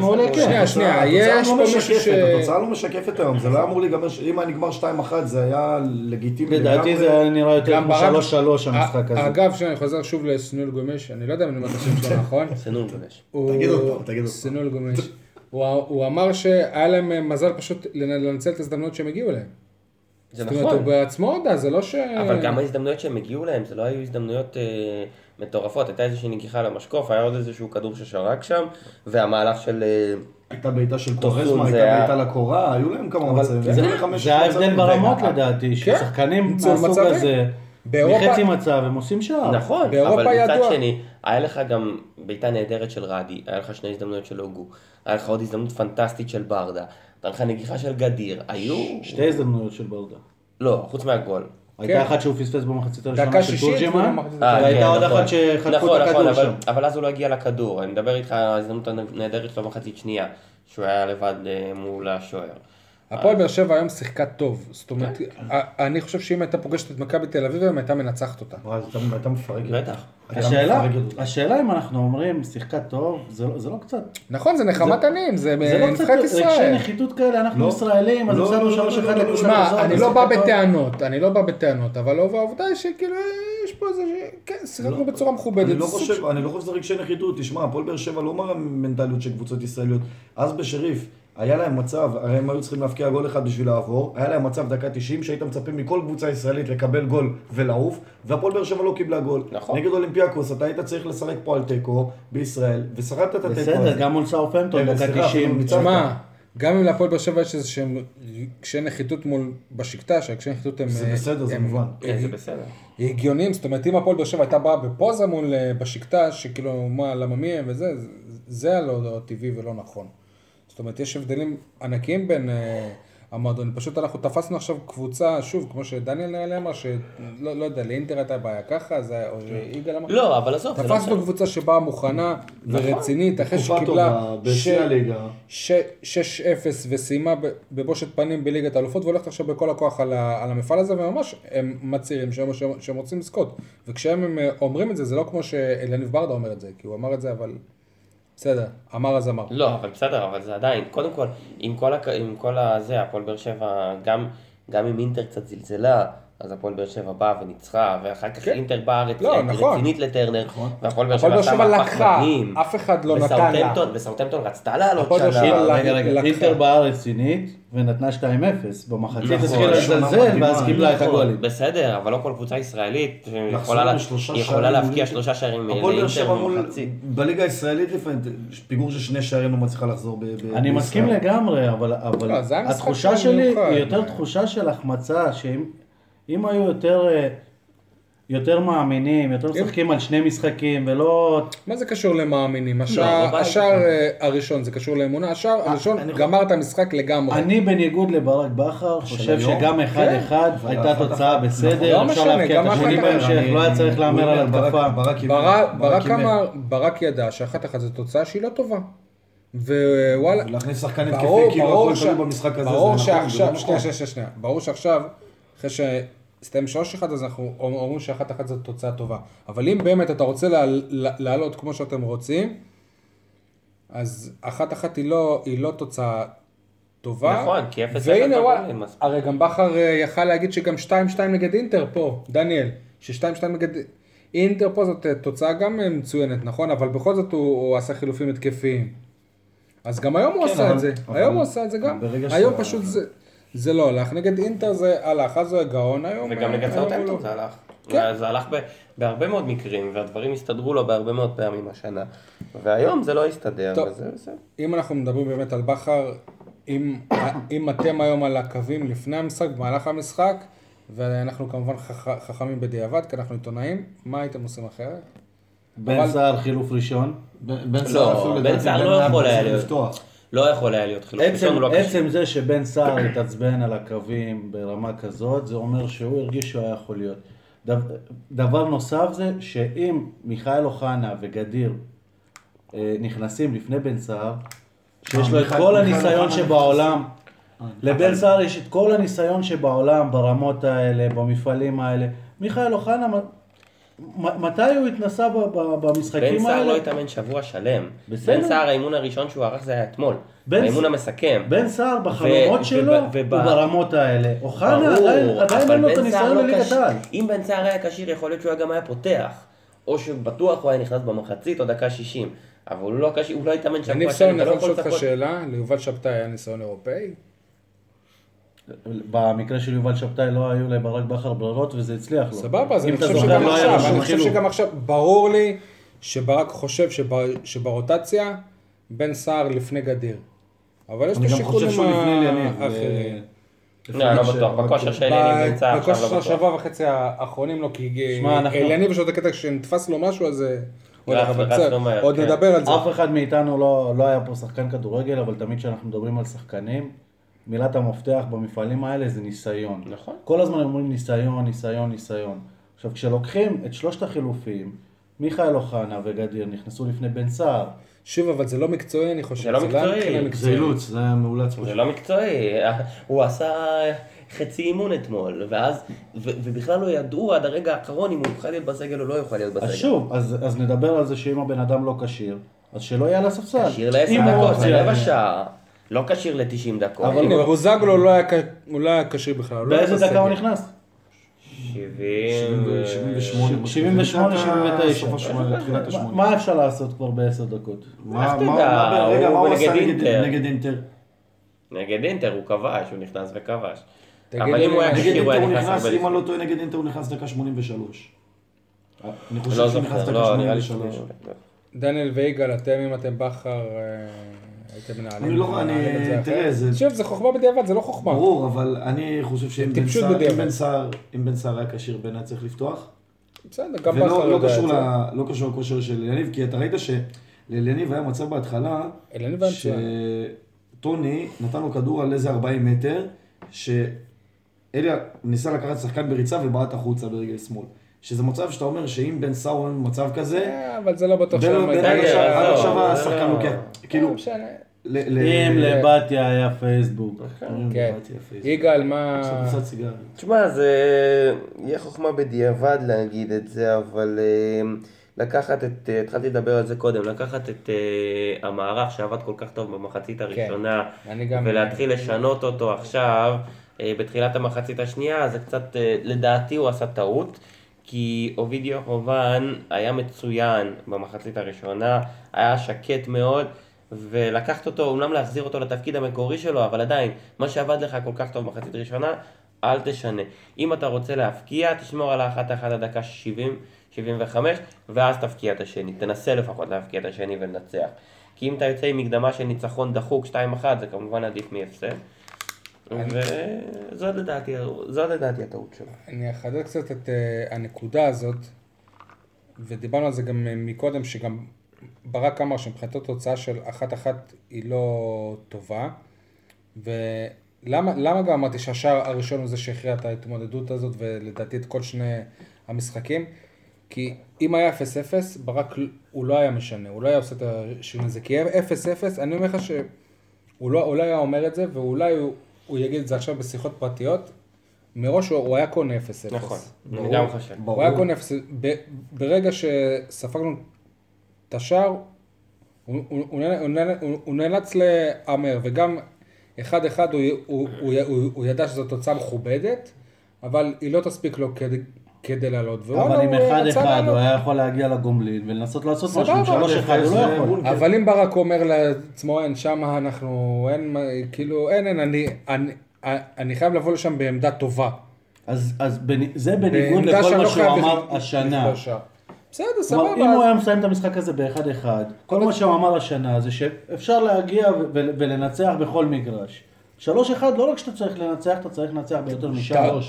[SPEAKER 4] מעולה, כן.
[SPEAKER 2] שנייה, שנייה, יש
[SPEAKER 3] לא
[SPEAKER 2] פה מישהו
[SPEAKER 3] משקפת,
[SPEAKER 2] ש...
[SPEAKER 3] התוצאה לא משקפת היום, זה לא אמור להיגמר, אם היה נגמר 2-1 זה היה לגיטימי
[SPEAKER 4] לדעתי זה היה נראה יותר
[SPEAKER 2] גם
[SPEAKER 4] כמו
[SPEAKER 2] ברק-
[SPEAKER 4] 3-3 המשחק הזה.
[SPEAKER 2] אגב, שנייה, אני חוזר שוב לסנול גומש, אני לא יודע אם אני אומר את השם שלו נכון.
[SPEAKER 5] סנון גולש.
[SPEAKER 2] הוא-
[SPEAKER 3] תגיד עוד פעם, תגיד עוד פעם.
[SPEAKER 2] סנול גומש. הוא הוא אמר שהיה להם אה, מזל פשוט לנ- לנצל את ההזדמנות שהם הגיעו אליהם.
[SPEAKER 5] זה
[SPEAKER 2] זאת אומרת, הוא
[SPEAKER 5] נכון.
[SPEAKER 2] בעצמו הודה, זה לא ש...
[SPEAKER 5] אבל גם ההזדמנויות שהם הגיעו להם, זה לא היו הזדמנויות אה, מטורפות, הייתה איזושהי נגיחה למשקוף, היה עוד איזשהו כדור ששרק שם, והמהלך של... אה,
[SPEAKER 3] הייתה בעיטה של קורזמה, הייתה
[SPEAKER 5] היה-
[SPEAKER 3] בעיטה לקורה, היו להם כמה מצבים.
[SPEAKER 4] זה- ההבדל
[SPEAKER 3] מצבים.
[SPEAKER 4] ברמות
[SPEAKER 3] ו-
[SPEAKER 4] לדעתי,
[SPEAKER 2] כן,
[SPEAKER 4] ששחקנים מהסוג. הזה,
[SPEAKER 2] באירופה-
[SPEAKER 4] מחצי מצב הם עושים שער.
[SPEAKER 5] נכון, אבל מצד
[SPEAKER 2] ידוע.
[SPEAKER 5] שני, היה לך גם בעיטה נהדרת של רדי, היה לך שני הזדמנויות של אוגו, היה לך עוד הזדמנות פנטסטית של ברדה, הייתה לך נגיחה של גדיר, היו...
[SPEAKER 4] שתי הזדמנויות של ברדה.
[SPEAKER 5] לא, חוץ מהגול.
[SPEAKER 4] הייתה אחת שהוא פספס במחצית הראשונה של תורג'מן,
[SPEAKER 5] אה,
[SPEAKER 4] והייתה
[SPEAKER 5] כן,
[SPEAKER 4] עוד
[SPEAKER 5] נכון.
[SPEAKER 4] אחת שחטפו
[SPEAKER 5] נכון,
[SPEAKER 4] את הכדור
[SPEAKER 5] אבל-
[SPEAKER 4] שם.
[SPEAKER 5] אבל אז הוא לא הגיע לכדור, אני מדבר איתך על ההזדמנות הנהדרת שלו במחצית שנייה, שהוא היה לבד אה, מול השוער.
[SPEAKER 2] הפועל באר שבע היום שיחקה טוב. זאת אומרת,
[SPEAKER 5] כן.
[SPEAKER 2] ה- אני חושב שאם הייתה פוגשת את מכבי תל אביב, היום הייתה מנצחת אותה.
[SPEAKER 3] הייתה- מפרקת.
[SPEAKER 5] בטח.
[SPEAKER 4] השאלה, אם אנחנו אומרים שיחקה טוב, זה לא- זה לא קצת,
[SPEAKER 2] נכון, זה נחמת עניים, זה
[SPEAKER 4] זה לא קצת
[SPEAKER 2] נבחרת
[SPEAKER 4] רגשי
[SPEAKER 2] ישראל.
[SPEAKER 4] נחיתות כאלה, אנחנו
[SPEAKER 3] לא.
[SPEAKER 4] ישראלים, אז
[SPEAKER 3] לא,
[SPEAKER 4] הפסדנו
[SPEAKER 3] לא, לא,
[SPEAKER 4] 3-1
[SPEAKER 3] לא, לא, לא,
[SPEAKER 4] לקבוצה
[SPEAKER 2] שמע, אני לא בא. בטענות, אני לא בא בטענות, אבל העובדה היא שכאילו יש פה איזה, כן, שיחקנו בצורה מכובדת.
[SPEAKER 3] לא אני לא חושב שזה רגשי נחיתות, תשמע, הפועל באר שבע לא מראה מנטליות של קבוצות ישראליות. אז בשריף, היה להם מצב, הרי הם היו צריכים להבקיע גול אחד בשביל לעבור, היה להם מצב דקה 90 שהיית מצפה מכל קבוצה ישראלית לקבל גול ולעוף, והפועל באר שבע לא קיבלה גול.
[SPEAKER 5] נכון.
[SPEAKER 3] נגד אולימפיאקוס, אתה היית צריך לשחק פה על תיקו בישראל, ושחקת את התיקו הזה.
[SPEAKER 4] בסדר, גם מול סאופנטון,
[SPEAKER 3] אה,
[SPEAKER 4] דקה
[SPEAKER 3] סליחה,
[SPEAKER 4] 90.
[SPEAKER 3] אפילו ניצחת.
[SPEAKER 2] תשמע, גם אם להפועל באר שבע יש איזה שהם קשיי נחיתות מול בשקטה, שהקשיי נחיתות הם...
[SPEAKER 3] זה בסדר, זה מובן.
[SPEAKER 5] כן, זה בסדר.
[SPEAKER 2] הגיוניים, זאת אומרת, אם הפועל באר שבע הייתה באה בפוזה מול אה, בשקטה, שכאילו, מה, למה מי הם וזה, זה- זה הלא לא טבעי ולא נכון. זאת אומרת, יש הבדלים ענקיים בין... אה, המועדונים. פשוט אנחנו תפסנו עכשיו קבוצה, שוב, כמו שדניאל אמר, שלא לא יודע, לאינטר הייתה בעיה ככה, זה או שיגאל אמר.
[SPEAKER 5] לא, אבל עזוב, לא
[SPEAKER 2] תפסנו. קבוצה שבאה מוכנה ורצינית, אחרי שקיבלה
[SPEAKER 3] טובה,
[SPEAKER 2] ש-
[SPEAKER 3] בשיא הליגה.
[SPEAKER 2] ש- 6-0 וסיימה בבושת פנים בליגת האלופות והולכת עכשיו בכל הכוח על, על המפעל הזה וממש הם מצהירים שהם, שהם, שהם רוצים לזכות וכשהם הם, אה, אומרים את זה זה לא כמו שאליניב ברדה אומר את זה כי הוא אמר את זה אבל בסדר אמר אז אמר.
[SPEAKER 5] לא, אבל בסדר, אבל זה עדיין, קודם כל, עם כל, הק... עם כל הזה, הפועל באר שבע, גם, גם אם אינטר קצת זלזלה, אז הפועל באר שבע באה וניצחה, ואחר כך
[SPEAKER 2] כן.
[SPEAKER 5] אינטר באה רצ...
[SPEAKER 2] לא, נכון.
[SPEAKER 5] רצינית לטרנר, והפועל באר שבע עשתה מהפך מדהים.
[SPEAKER 2] אף אחד לא נתן לה.
[SPEAKER 5] וסאוטהמפטון רצתה לעלות שנה.
[SPEAKER 4] רגע, רגע. אינטר באה רצינית ונתנה 2-0. במחצית
[SPEAKER 5] נכון.
[SPEAKER 4] התחילה
[SPEAKER 3] שנה
[SPEAKER 4] לזלזל
[SPEAKER 3] מדהימה.
[SPEAKER 4] ואז קיבלה את
[SPEAKER 5] נכון,
[SPEAKER 4] הגולים.
[SPEAKER 5] בסדר, אבל לא כל קבוצה ישראלית יכולה להבקיע שלושה שערים לאינטר. במחצית.
[SPEAKER 3] בליגה הישראלית לפעמים, פיגור של שני שערים לא מצליחה לחזור ב... ב-
[SPEAKER 4] אני
[SPEAKER 3] בישראל.
[SPEAKER 4] מסכים לגמרי, אבל, אבל
[SPEAKER 2] לא,
[SPEAKER 4] התחושה
[SPEAKER 2] שלהם
[SPEAKER 4] שלי. היא יותר תחושה של החמצה, שאם אם היו יותר, אה, יותר מאמינים, יותר משחקים על שני משחקים ולא...
[SPEAKER 2] מה זה קשור למאמינים?
[SPEAKER 5] לא,
[SPEAKER 2] השער. השער, אה, הראשון זה קשור לאמונה, השער הראשון
[SPEAKER 3] אני-
[SPEAKER 2] גמר את המשחק לגמרי.
[SPEAKER 4] אני בניגוד לברק בכר חושב
[SPEAKER 3] היום?
[SPEAKER 4] שגם אחד
[SPEAKER 2] כן.
[SPEAKER 4] אחד הייתה תוצאה
[SPEAKER 3] אחת.
[SPEAKER 4] בסדר,
[SPEAKER 2] לא
[SPEAKER 4] אפשר
[SPEAKER 2] משנה,
[SPEAKER 4] להבקיע
[SPEAKER 2] גם
[SPEAKER 4] את השני בהמשך, לא היה צריך להמר על התקפה.
[SPEAKER 3] ברק.
[SPEAKER 2] אמר, ברק ידע שאחת אחת זו תוצאה שהיא לא טובה. ווואלה,
[SPEAKER 3] להכניס שחקן התקפי,
[SPEAKER 2] ברור,
[SPEAKER 3] כאילו הכל תלוי במשחק הזה,
[SPEAKER 2] ברור
[SPEAKER 3] זה נכון, זה לא
[SPEAKER 2] שעכשיו,
[SPEAKER 3] נכון.
[SPEAKER 2] שנייה, שנייה, שנייה, ברור שעכשיו, אחרי שהסתיים 3-1 אז אנחנו אומרים שאחת אחת זו תוצאה טובה. אבל אם באמת אתה רוצה לעל- לעלות כמו שאתם רוצים, אז אחת אחת היא לא, היא לא תוצאה טובה.
[SPEAKER 5] נכון, כי 0-0
[SPEAKER 2] והנה
[SPEAKER 5] לא
[SPEAKER 2] וואלה,
[SPEAKER 5] מספיק.
[SPEAKER 2] הרי גם בכר אה, יכל להגיד שגם 2-2 נגד אינטר פה, דניאל, ש-2-2 נגד אינטר פה זאת אה, תוצאה גם אה, מצוינת, נכון? אבל בכל זאת הוא, הוא עשה חילופים התקפיים. אז גם היום הוא
[SPEAKER 3] כן,
[SPEAKER 2] עשה
[SPEAKER 3] אבל-
[SPEAKER 2] את זה,
[SPEAKER 3] אבל
[SPEAKER 2] היום הוא עשה את זה גם. היום
[SPEAKER 3] שה-
[SPEAKER 2] פשוט זה, זה לא הלך, נגד אינטר זה הלך, אז הוא היה גאון היום.
[SPEAKER 5] וגם נגד סאוטהמפטון
[SPEAKER 2] לא.
[SPEAKER 5] זה הלך.
[SPEAKER 2] כן.
[SPEAKER 5] זה הלך ב- בהרבה מאוד מקרים, והדברים הסתדרו לו בהרבה מאוד פעמים השנה. והיום זה לא הסתדר,
[SPEAKER 2] טוב.
[SPEAKER 5] וזה בסדר.
[SPEAKER 2] אם אנחנו מדברים באמת על בכר, אם, אם אתם היום על הקווים לפני המשחק, במהלך המשחק, ואנחנו כמובן חכ- חכמים בדיעבד, כי אנחנו עיתונאים, מה הייתם עושים אחרת?
[SPEAKER 4] בן סער חילוף ראשון.
[SPEAKER 3] בן
[SPEAKER 5] לא,
[SPEAKER 3] סער
[SPEAKER 5] לא
[SPEAKER 3] היה
[SPEAKER 5] יכול היה.
[SPEAKER 3] לפתוח.
[SPEAKER 5] לא יכול היה להיות חילוף ראשון,
[SPEAKER 4] עצם,
[SPEAKER 5] הוא לא.
[SPEAKER 4] עצם זה שבן סער התעצבן על הקווים ברמה כזאת, זה אומר שהוא הרגיש שהוא היה יכול להיות. דו- דבר נוסף זה שאם מיכאל אוחנה וגדיר אה, נכנסים לפני בן סער, שיש לו את כל הניסיון שבעולם,
[SPEAKER 3] אה,
[SPEAKER 4] לבן סער יש את כל הניסיון שבעולם ברמות האלה, במפעלים האלה. מיכאל אוחנה, מתי הוא התנסה ב- ב-
[SPEAKER 5] בן
[SPEAKER 4] במשחקים
[SPEAKER 5] סער
[SPEAKER 4] האלה?
[SPEAKER 5] לא התאמן שבוע שלם.
[SPEAKER 4] בסדר.
[SPEAKER 5] בן סער האימון הראשון שהוא ערך זה היה אתמול.
[SPEAKER 4] בן
[SPEAKER 5] האימון
[SPEAKER 4] ס-
[SPEAKER 5] המסכם.
[SPEAKER 4] בן סער בחלומות
[SPEAKER 5] ו-
[SPEAKER 4] שלו
[SPEAKER 5] וב-
[SPEAKER 4] הוא ברמות האלה. אוחנה עדיין אין לו את הניסיון
[SPEAKER 5] לא
[SPEAKER 4] לליגת
[SPEAKER 5] כשיר.
[SPEAKER 4] העל.
[SPEAKER 5] אם בן סער היה כשיר, יכול להיות שהוא גם היה פותח. או שבטוח הוא היה נכנס במחצית או דקה 60. אבל הוא לא כשיר, הוא לא התאמן שבוע שלם,
[SPEAKER 2] אני
[SPEAKER 5] לא
[SPEAKER 2] יכול לשאול אותך. שאלה, ליובל שבתאי היה ניסיון אירופאי?
[SPEAKER 4] במקרה של יובל שבתאי לא היו לברק בכר ברירות וזה הצליח לו.
[SPEAKER 2] סבבה, אז אני חושב שגם
[SPEAKER 4] לא
[SPEAKER 2] עכשיו, אני חושב. שגם עכשיו, ברור לי שברק חושב שב- שברוטציה, בן סער לפני גדיר. אבל יש את
[SPEAKER 3] אני גם חושב
[SPEAKER 2] השיקולים
[SPEAKER 3] שהוא לפני אליניב.
[SPEAKER 2] האחרים.
[SPEAKER 5] לא, לא בטוח, בכושר של אליניב נמצא עכשיו,
[SPEAKER 2] בכושר
[SPEAKER 5] לא
[SPEAKER 2] של
[SPEAKER 5] בטוח.
[SPEAKER 2] השבוע וחצי האחרונים לא, כי אליניב יש עוד הקטע שנתפס לו משהו, אז אה, עוד
[SPEAKER 5] כן.
[SPEAKER 2] נדבר על זה.
[SPEAKER 4] אף אחד מאיתנו לא, לא היה פה שחקן כדורגל, אבל תמיד כשאנחנו מדברים על שחקנים, מילת המפתח במפעלים האלה זה ניסיון.
[SPEAKER 5] נכון.
[SPEAKER 4] כל הזמן אומרים ניסיון, ניסיון, ניסיון. עכשיו, כשלוקחים את שלושת החילופים, מיכאל אוחנה וגדיר נכנסו לפני בן סער,
[SPEAKER 2] שוב, אבל זה לא מקצועי, אני חושב.
[SPEAKER 5] זה לא מקצועי.
[SPEAKER 2] מבחינה
[SPEAKER 3] זה. אילוץ, זה היה מאולץ.
[SPEAKER 5] זה לא מקצועי, הוא עשה חצי אימון אתמול, ואז, ו- ובכלל לא ידעו עד הרגע האחרון אם הוא יוכל להיות בסגל או לא יוכל להיות בסגל.
[SPEAKER 4] אז שוב, אז, אז נדבר על זה שאם הבן אדם לא כשיר, אז שלא יהיה על הספסל.
[SPEAKER 5] כשיר לעשר דקות,
[SPEAKER 4] אופציה-
[SPEAKER 5] לרבע שעה, לא כשיר ל-90 דקות.
[SPEAKER 4] אבל לא.
[SPEAKER 2] בוזגלו לא היה לא היה כשיר בכלל. לא
[SPEAKER 4] באיזה דקה הוא. נכנס?
[SPEAKER 5] 70...
[SPEAKER 3] 78,
[SPEAKER 4] 78, 79.
[SPEAKER 3] סוף השמונה, תחילת השמונה.
[SPEAKER 4] מה אפשר לעשות כבר בעשר דקות?
[SPEAKER 3] מה,
[SPEAKER 5] הוא
[SPEAKER 3] מה הוא
[SPEAKER 5] נגד
[SPEAKER 3] עשה נגד
[SPEAKER 5] אינטר.
[SPEAKER 3] נגד אינטר?
[SPEAKER 5] הוא כבש, הוא נכנס וכבש. אבל אם הוא היה כשיר הוא היה נכנס הרבה
[SPEAKER 3] אם אני
[SPEAKER 5] לפני.
[SPEAKER 3] לא טועה, נגד אינטר הוא נכנס דקה 83. אני
[SPEAKER 5] לא
[SPEAKER 3] חושב שהוא נכנס דקה
[SPEAKER 5] לא, נראה לי
[SPEAKER 3] 83.
[SPEAKER 5] שהוא...
[SPEAKER 2] דניאל ויגאל, אתם אם אתם בכר, אה, הייתם מנהלים.
[SPEAKER 3] אני לא, אני,
[SPEAKER 2] מנהלים את זה
[SPEAKER 3] תראה,
[SPEAKER 2] אחרת.
[SPEAKER 3] זה...
[SPEAKER 2] שוב, זה חוכמה בדיעבד, זה לא חוכמה.
[SPEAKER 3] ברור, אבל אני חושב שאם בן סער-. אם בן סער- אם בן סער היה כשיר, בן היה צריך לפתוח.
[SPEAKER 2] בסדר, גם בכר
[SPEAKER 3] לא
[SPEAKER 2] יודע את
[SPEAKER 3] קשור לא קשור לכושר של יניב, כי אתה ראית שלליניב היה מצב בהתחלה,
[SPEAKER 2] אליניב.
[SPEAKER 3] שטוני נתן לו כדור על איזה 40 מטר, שאליה ניסה לקחת שחקן בריצה ובעט החוצה ברגל שמאל. שזה מצב שאתה אומר שאם בן סער הוא במצב כזה,
[SPEAKER 2] אה, אבל זה לא בטוח
[SPEAKER 3] בן-
[SPEAKER 2] בסדר,
[SPEAKER 3] עד עכשיו-
[SPEAKER 5] זה
[SPEAKER 3] השחקן
[SPEAKER 5] לא-
[SPEAKER 3] לוקח, כאילו,
[SPEAKER 2] לא.
[SPEAKER 3] ל- ל-
[SPEAKER 4] אם לבתיה היה פייסבוק.
[SPEAKER 3] אומרים,
[SPEAKER 2] כן. יגאל, מה...
[SPEAKER 5] תשמע, זה יהיה חוכמה בדיעבד להגיד את זה, אבל אה, לקחת את, אה, התחלתי לדבר על זה קודם, לקחת את אה, המערך שעבד כל כך טוב במחצית הראשונה,
[SPEAKER 2] אני גם-
[SPEAKER 5] ולהתחיל לשנות אותו עכשיו, בתחילת המחצית השנייה, זה קצת, לדעתי הוא עשה טעות. כי אובידיו הובן היה מצוין במחצית הראשונה, היה שקט מאוד, ולקחת אותו, אומנם להחזיר אותו לתפקיד המקורי שלו, אבל עדיין, מה שעבד לך כל כך טוב במחצית הראשונה, אל תשנה. אם אתה רוצה להפקיע, תשמור על האחת אחת עד דקה 70, 75, ואז תפקיע את השני. תנסה לפחות להפקיע את השני ולנצח. כי אם אתה יוצא עם מקדמה של ניצחון דחוק 2-1, זה כמובן עדיף מהפסד. וזאת לדעתי, זאת לדעתי הטעות שלו.
[SPEAKER 2] אני אחדד קצת את uh, הנקודה הזאת, ודיברנו על זה גם אה, מקודם, שגם ברק אמר שמבחינתו תוצאה של אחת-אחת היא לא טובה, ולמה למה גם אמרתי שהשער הראשון הוא זה שהכריע את ההתמודדות הזאת, ולדעתי את כל שני המשחקים? כי אם היה 0-0, ברק הוא לא היה משנה, הוא לא היה עושה את השינוי הזה, כי 0-0, אני אומר לך שהוא לא, הוא לא היה אומר את זה, ואולי הוא, הוא יגיד את זה עכשיו בשיחות פרטיות, מראש הוא, הוא היה קונה 0-0.
[SPEAKER 5] נכון, אני. גם חושב.
[SPEAKER 2] הוא היה קונה 0 ב- ברגע שספגנו את השער, הוא, הוא, הוא, נאלץ- הוא, להמר, וגם אחד אחד הוא, ידע שזו תוצאה מכובדת, אבל היא לא תספיק לו כדי, כדי לעלות.
[SPEAKER 4] אבל עם
[SPEAKER 2] הוא
[SPEAKER 4] אחד אחד. הוא היה יכול להגיע לגומלין ולנסות לעשות משהו, עם. שלוש אחד הוא לא יכול.
[SPEAKER 2] אבל אם ברק אומר לעצמו, אין, שמה אנחנו, אין, כאילו, אין, אין, אני, אני, אני חייב לבוא לשם בעמדה טובה.
[SPEAKER 4] אז זה בניגוד לכל מה
[SPEAKER 2] לא
[SPEAKER 4] שהוא אמר השנה.
[SPEAKER 2] בסדר,
[SPEAKER 4] כלומר,
[SPEAKER 2] סבבה.
[SPEAKER 4] אם הוא היה מסיים את המשחק הזה באחד אחד, כל מה שהוא אמר השנה זה שאפשר להגיע ו- ו- ולנצח בכל מגרש. שלוש אחד, לא רק שאתה צריך לנצח, אתה צריך לנצח ביותר.
[SPEAKER 2] ת-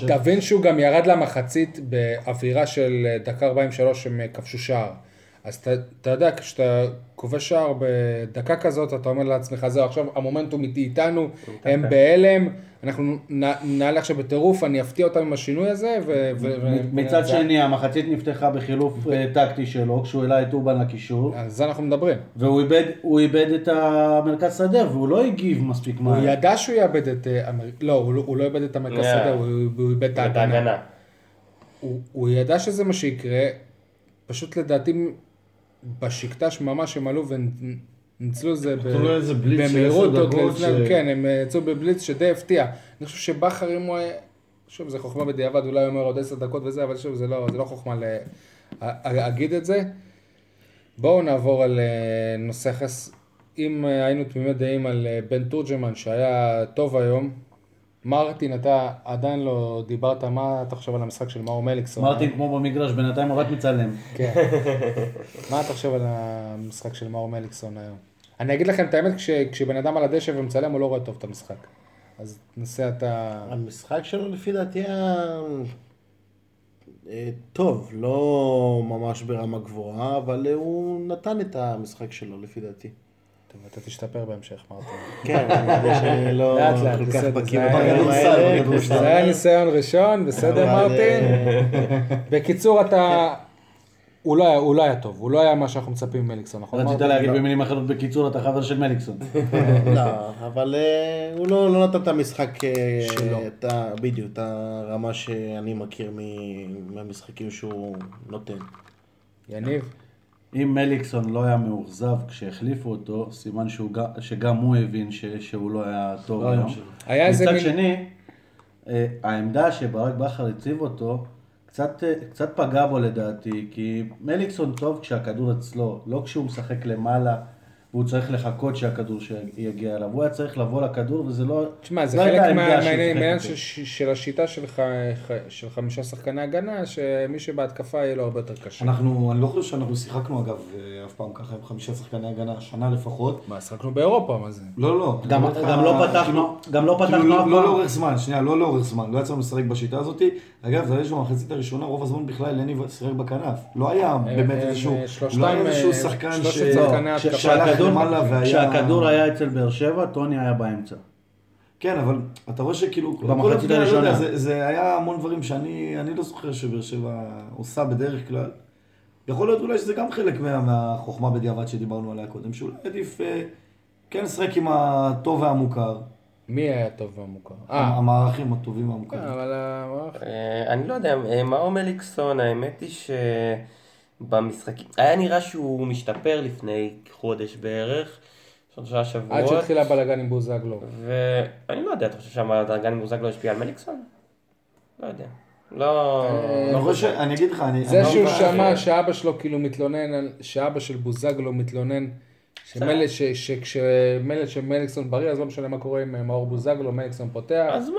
[SPEAKER 2] תבין שהוא גם ירד למחצית באווירה של דקה 43 הם כבשו שער. אז אתה, אתה יודע, כשאתה כובש שער בדקה כזאת, אתה אומר לעצמך, זהו, עכשיו המומנטום איתי איתנו, הם בהלם, אנחנו נ- נעלה עכשיו בטירוף, אני אפתיע אותם עם השינוי הזה, ו... ו- ו-
[SPEAKER 4] מצד שני, המחצית נפתחה בחילוף אה, טקטי שלו, כשהוא העלה את אובן לקישור,
[SPEAKER 2] על זה אנחנו מדברים.
[SPEAKER 4] והוא איבד, הוא איבד את המרכז שדה, והוא לא הגיב מספיק
[SPEAKER 2] הוא
[SPEAKER 4] מהר.
[SPEAKER 2] ידע שהוא יאבד את... אה, לא, הוא לא- הוא לא איבד את המרכז
[SPEAKER 5] Yeah.
[SPEAKER 2] שדה, הוא הוא איבד את ההגנה. הוא, הוא ידע שזה מה שיקרה, פשוט לדעתי בשקטש ממש הם עלו וניצלו את זה
[SPEAKER 3] של
[SPEAKER 2] במהירות, עוד
[SPEAKER 3] דקות
[SPEAKER 2] לפני- כן, הם יצאו בבליץ שדי הפתיע. אני חושב שבכר אם הוא שוב זה חוכמה בדיעבד, אולי הוא אומר עוד עשר דקות וזה, אבל שוב זה לא, זה לא חוכמה לה- להגיד את זה. בואו נעבור על אה, נושא חס... אם אה, היינו תמימי דעים על אה, בן תורג'מן שהיה טוב היום, מרטין, אתה עדיין לא דיברת, מה אתה חושב על המשחק של מאור מליקסון?
[SPEAKER 4] מרטין כמו במגרש, בינתיים הוא רק מצלם.
[SPEAKER 2] כן. מה אתה חושב על המשחק של מאור מליקסון היום? אני אגיד לכם את האמת, כש, כשבן אדם על הדשא ומצלם, הוא לא רואה טוב את המשחק. אז נסה אתה...
[SPEAKER 6] המשחק שלו לפי דעתי היה אה, טוב, לא ממש ברמה גבוהה, אבל הוא נתן את המשחק שלו לפי דעתי.
[SPEAKER 2] טוב, אתה תשתפר בהמשך, מרטין.
[SPEAKER 6] כן, אני יודע שאני לא
[SPEAKER 2] לאט לאט,
[SPEAKER 6] כל כך
[SPEAKER 2] בסדר,
[SPEAKER 6] בקיא
[SPEAKER 3] בכדורסל,
[SPEAKER 2] זה היה ניסיון ראשון, בסדר
[SPEAKER 6] אבל,
[SPEAKER 2] מרטין?
[SPEAKER 6] אה,
[SPEAKER 2] בקיצור, אתה... הוא לא היה- הוא לא היה טוב, הוא לא היה מה שאנחנו מצפים ממליקסון, נכון?
[SPEAKER 4] רצית? להגיד
[SPEAKER 2] לא.
[SPEAKER 4] במילים אחרות, בקיצור, אתה חבר של מליקסון.
[SPEAKER 6] לא, אבל אה, הוא לא לא נתן את המשחק, אה,
[SPEAKER 2] שלו.
[SPEAKER 6] בדיוק, את הרמה שאני מכיר מ- מהמשחקים שהוא נותן.
[SPEAKER 2] יניב?
[SPEAKER 4] אם מליקסון לא היה מאוכזב כשהחליפו אותו, סימן שהוא גם- שגם הוא הבין ש- שהוא לא היה טוב
[SPEAKER 3] לא
[SPEAKER 4] היום.
[SPEAKER 2] היה איזה
[SPEAKER 4] מצד
[SPEAKER 2] מין-
[SPEAKER 4] שני, אה, העמדה שברק בכר הציב אותו, קצת, אה, קצת פגע בו לדעתי, כי מליקסון טוב כשהכדור אצלו, לא כשהוא משחק למעלה והוא צריך לחכות שהכדור שיגיע אליו, הוא היה צריך לבוא לכדור וזה לא...
[SPEAKER 2] תשמע, זה
[SPEAKER 4] לא
[SPEAKER 2] חלק מהעניין. של- של השיטה שלך, של חמישה שחקני הגנה, שמי שבהתקפה יהיה לו הרבה יותר קשה.
[SPEAKER 3] אנחנו, אני לא חושב שאנחנו שיחקנו אגב אה, אף פעם ככה עם חמישה שחקני הגנה, שנה לפחות.
[SPEAKER 2] מה, שחקנו באירופה, מה זה?
[SPEAKER 3] לא, לא.
[SPEAKER 4] גם,
[SPEAKER 3] אומר לך,
[SPEAKER 4] גם לא
[SPEAKER 3] כאילו-
[SPEAKER 4] פתחנו, גם לא
[SPEAKER 3] כאילו
[SPEAKER 4] פתחנו
[SPEAKER 3] לא
[SPEAKER 4] אף
[SPEAKER 3] לא
[SPEAKER 4] פעם.
[SPEAKER 3] לאורך זמן, שנייה, לא לאורך זמן, לא יצאנו לשחק בשיטה הזאת. אגב, זה היה שבמחצית הראשונה, רוב הזמן בכלל לני שיחק בכנף. לא היה באמת
[SPEAKER 2] הם,
[SPEAKER 3] איזשהו,
[SPEAKER 2] אה, שלושתם,
[SPEAKER 3] לא היה איזשהו
[SPEAKER 2] אה,
[SPEAKER 3] שחקן. שהלך למעלה והיה...
[SPEAKER 4] כשהכדור היה אצל באר שבע, טוני היה באמצע.
[SPEAKER 3] כן, אבל אתה רואה שכאילו...
[SPEAKER 4] במחצית הראשונה.
[SPEAKER 3] זה, זה היה המון דברים שאני אני לא זוכר שבאר שבע עושה בדרך כלל. יכול להיות אולי שזה גם חלק מה, מהחוכמה בדיעבד שדיברנו עליה קודם, שאולי עדיף אה, כן לשחק עם הטוב והמוכר.
[SPEAKER 2] מי היה טוב והמוכר? אה,
[SPEAKER 3] המערכים הטובים והמוכרים.
[SPEAKER 2] אבל המערך...
[SPEAKER 5] אה, אני לא יודע, אה, מאור מליקסון, האמת היא שבמשחקים, היה נראה שהוא משתפר לפני חודש בערך, שלושה
[SPEAKER 2] עד
[SPEAKER 5] שבועות,
[SPEAKER 2] שהתחיל הבלאגן עם בוזגלו.
[SPEAKER 5] ואני לא יודע, אתה חושב שהבלאגן עם בוזגלו השפיע על מליקסון? לא יודע. לא...
[SPEAKER 3] אני אגיד לך, אני...
[SPEAKER 2] זה
[SPEAKER 3] אני
[SPEAKER 2] שהוא
[SPEAKER 3] לא-
[SPEAKER 2] שמע שאבא שלו כאילו מתלונן, שאבא של בוזגלו מתלונן, שמילא שמליקסון בריא, אז לא משנה מה קורה עם מאור בוזגלו, מליקסון פותח.
[SPEAKER 5] אז מה?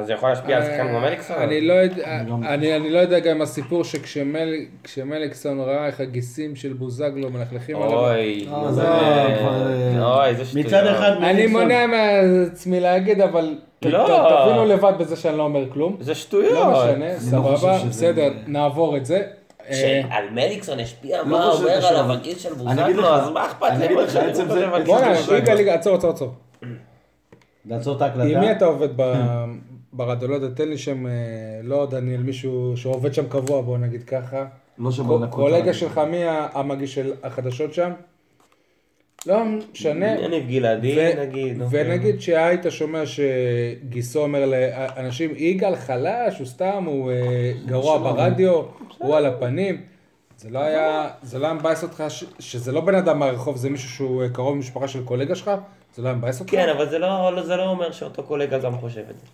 [SPEAKER 5] אז זה יכול להשפיע על שחקן כמו מליקסון?
[SPEAKER 2] אה, אני לא יודע, אני אני לא יודע גם הסיפור שכשמליקסון ראה איך הגיסים של בוזגלו מלכלכים עליו.
[SPEAKER 5] אוי,
[SPEAKER 3] אה, זה אה,
[SPEAKER 5] אוי, איזה שטויות.
[SPEAKER 4] מצד אחד
[SPEAKER 2] אני
[SPEAKER 4] מליקסון-
[SPEAKER 2] מונע מעצמי להגיד, אבל
[SPEAKER 5] לא.
[SPEAKER 2] תבינו לבד בזה שאני לא אומר כלום.
[SPEAKER 5] זה שטויות.
[SPEAKER 2] לא משנה,
[SPEAKER 3] לא
[SPEAKER 2] סבבה, בסדר, נעבור את זה. אה,
[SPEAKER 5] שעל מליקסון השפיע
[SPEAKER 3] לא
[SPEAKER 5] מה אומר עליו הגיל של
[SPEAKER 3] אני אגיד
[SPEAKER 5] בוזגלו, אז מה אכפת
[SPEAKER 3] אני
[SPEAKER 5] לי?
[SPEAKER 3] אגיד
[SPEAKER 5] מה
[SPEAKER 3] לך, עצם זה-
[SPEAKER 5] על
[SPEAKER 2] בוא'נה, עצור, עצור, עצור.
[SPEAKER 4] לעצור את
[SPEAKER 2] עם מי
[SPEAKER 4] ההקלטה.
[SPEAKER 2] אתה עובד ב- ברדיולוגיה? תן לי שם, אה, לא דניאל, מישהו שעובד שם קבוע, בוא נגיד ככה.
[SPEAKER 3] לא לנקות
[SPEAKER 2] קולגה. שלך, מי המגיש של החדשות שם? לא משנה.
[SPEAKER 5] יניב גלעדי,
[SPEAKER 2] ו-
[SPEAKER 5] נגיד. אוקיי.
[SPEAKER 2] ונגיד שהיית שומע שגיסו אומר לאנשים, יגאל חלש, הוא סתם, הוא אה, גרוע ברדיו, הוא על הפנים. זה לא היה, זה לא היה מבאס אותך, ש- שזה לא בן אדם מהרחוב, זה מישהו שהוא אה, קרוב משפחה של קולגה שלך? זה לא היה מבאס אותך?
[SPEAKER 5] כן, אבל זה לא לא- זה לא אומר שאותו קולגה גם חושב את זה.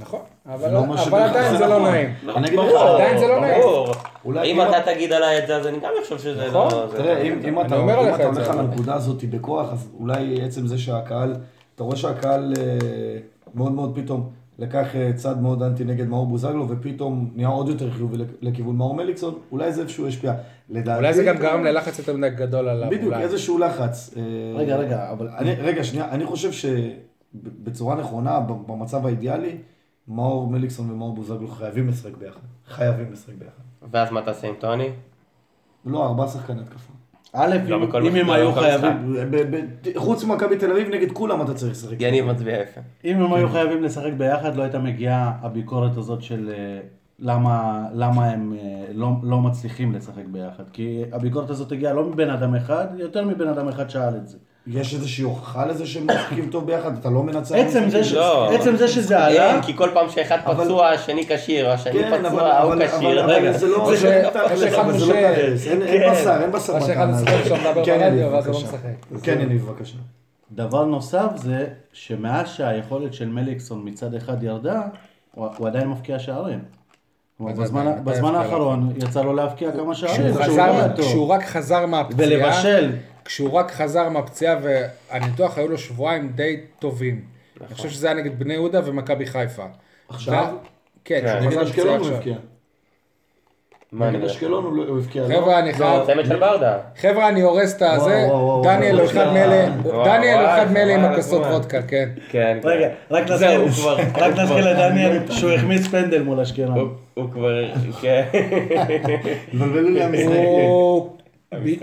[SPEAKER 2] נכון, אבל
[SPEAKER 3] לא אומר
[SPEAKER 2] אבל
[SPEAKER 3] שבהכרח
[SPEAKER 2] עדיין
[SPEAKER 3] זה
[SPEAKER 2] לא
[SPEAKER 3] נכון.
[SPEAKER 2] נעים.
[SPEAKER 3] אני אגיד לך,
[SPEAKER 5] ברור,
[SPEAKER 2] עדיין זה לא נעים.
[SPEAKER 5] אם אתה תגיד עליי את זה, אז אני גם אחשוב שזה
[SPEAKER 2] נכון.
[SPEAKER 5] לא... זה
[SPEAKER 3] תראה,
[SPEAKER 5] לא-
[SPEAKER 3] אם, אם אתה,
[SPEAKER 2] אומר
[SPEAKER 3] אם
[SPEAKER 2] לך
[SPEAKER 3] אתה
[SPEAKER 2] את זה,
[SPEAKER 3] הולך על הנקודה הזאת בכוח, אז אולי עצם זה שהקהל, אתה רואה שהקהל אה, מאוד מאוד פתאום לקח אה, צד מאוד אנטי נגד מאור בוזגלו, ופתאום נהיה עוד יותר חיובי לכ- לכיוון מאור מליקסון, אולי זה איפשהו השפיע. לדעתי...
[SPEAKER 2] אולי זה גם גרם ללחץ יותר מדי גדול עליו.
[SPEAKER 3] בדיוק,
[SPEAKER 2] אולי.
[SPEAKER 3] איזשהו לחץ. אה,
[SPEAKER 4] רגע, רגע, אבל...
[SPEAKER 3] אני, רגע, שנייה, אני חושב שבצורה נכונה, במצב האידיאלי, מאור מליקסון ומאור בוזגלו חייבים לשחק ביחד. חייבים לשחק ביחד.
[SPEAKER 5] ואז מה תעשה עם טוני?
[SPEAKER 3] לא, ארבעה שחקני התקפה.
[SPEAKER 4] א',
[SPEAKER 5] לא
[SPEAKER 4] אם- הם היו חייבים...
[SPEAKER 3] חוץ ממכבי תל אביב, נגד כולם אתה צריך לשחק.
[SPEAKER 5] יניב מצביע יפה.
[SPEAKER 4] אם הם היו חייבים לשחק ביחד, לא הייתה מגיעה הביקורת הזאת של אה, למה, למה הם אה, לא, לא מצליחים לשחק ביחד. כי הביקורת הזאת הגיעה לא מבן אדם אחד, יותר מבן אדם אחד שאל את זה.
[SPEAKER 3] יש איזושהי הוכחה לזה שהם משחקים טוב ביחד, אתה לא מנצח.
[SPEAKER 4] עצם זה, ש...
[SPEAKER 5] לא.
[SPEAKER 4] עצם זה שזה עלה,
[SPEAKER 5] אין, כי כל פעם שאחד
[SPEAKER 3] אבל-
[SPEAKER 5] פצוע, השני כשיר, השני
[SPEAKER 3] כן, אבל-
[SPEAKER 5] פצוע, ההוא
[SPEAKER 3] אבל-
[SPEAKER 5] כשיר.
[SPEAKER 3] אבל- אבל זה לא...
[SPEAKER 2] ש-
[SPEAKER 3] זה לא
[SPEAKER 2] או
[SPEAKER 3] תכלס,
[SPEAKER 2] שאחד
[SPEAKER 3] אבל זה לא
[SPEAKER 2] משה-
[SPEAKER 3] תכלס, אין- אין בשר, אין בשר
[SPEAKER 2] או שאחד
[SPEAKER 3] בטענה
[SPEAKER 2] משחק
[SPEAKER 3] הזאת.
[SPEAKER 2] שם מדבר
[SPEAKER 3] כן, יניב,
[SPEAKER 2] לא
[SPEAKER 3] בבקשה. כן.
[SPEAKER 4] דבר נוסף זה שמאז שהיכולת של מליקסון מצד אחד ירדה, הוא, עדיין מפקיע שערים. בזמן, האחרון יצא לו להבקיע כמה שערים. לא.
[SPEAKER 2] כשהוא רק חזר מהפציעה,
[SPEAKER 4] ולבשל.
[SPEAKER 2] כשהוא רק חזר מהפציעה והניתוח היו לו שבועיים די טובים. אני חושב שזה היה נגד בני יהודה ומכבי חיפה.
[SPEAKER 3] עכשיו?
[SPEAKER 2] כן,
[SPEAKER 5] כן.
[SPEAKER 3] נגד אשקלון הוא. הבקיע.
[SPEAKER 5] מה אני
[SPEAKER 3] נגד? אשקלון הוא הבקיע. לא?
[SPEAKER 2] חבר'ה, אני חייב...
[SPEAKER 5] צמד של ברדה.
[SPEAKER 2] חבר'ה, אני הורס את הזה, דניאל הוא אחד מאלה, דניאל הוא אחד מאלה עם הכוסות
[SPEAKER 5] וואו.
[SPEAKER 2] וודקה, כן.
[SPEAKER 5] כן, כן.
[SPEAKER 4] רגע, רק נזכיר, רק נזכיר לדניאל שהוא החמיץ פנדל מול אשקלון.
[SPEAKER 5] הוא כבר, כן.
[SPEAKER 2] הוא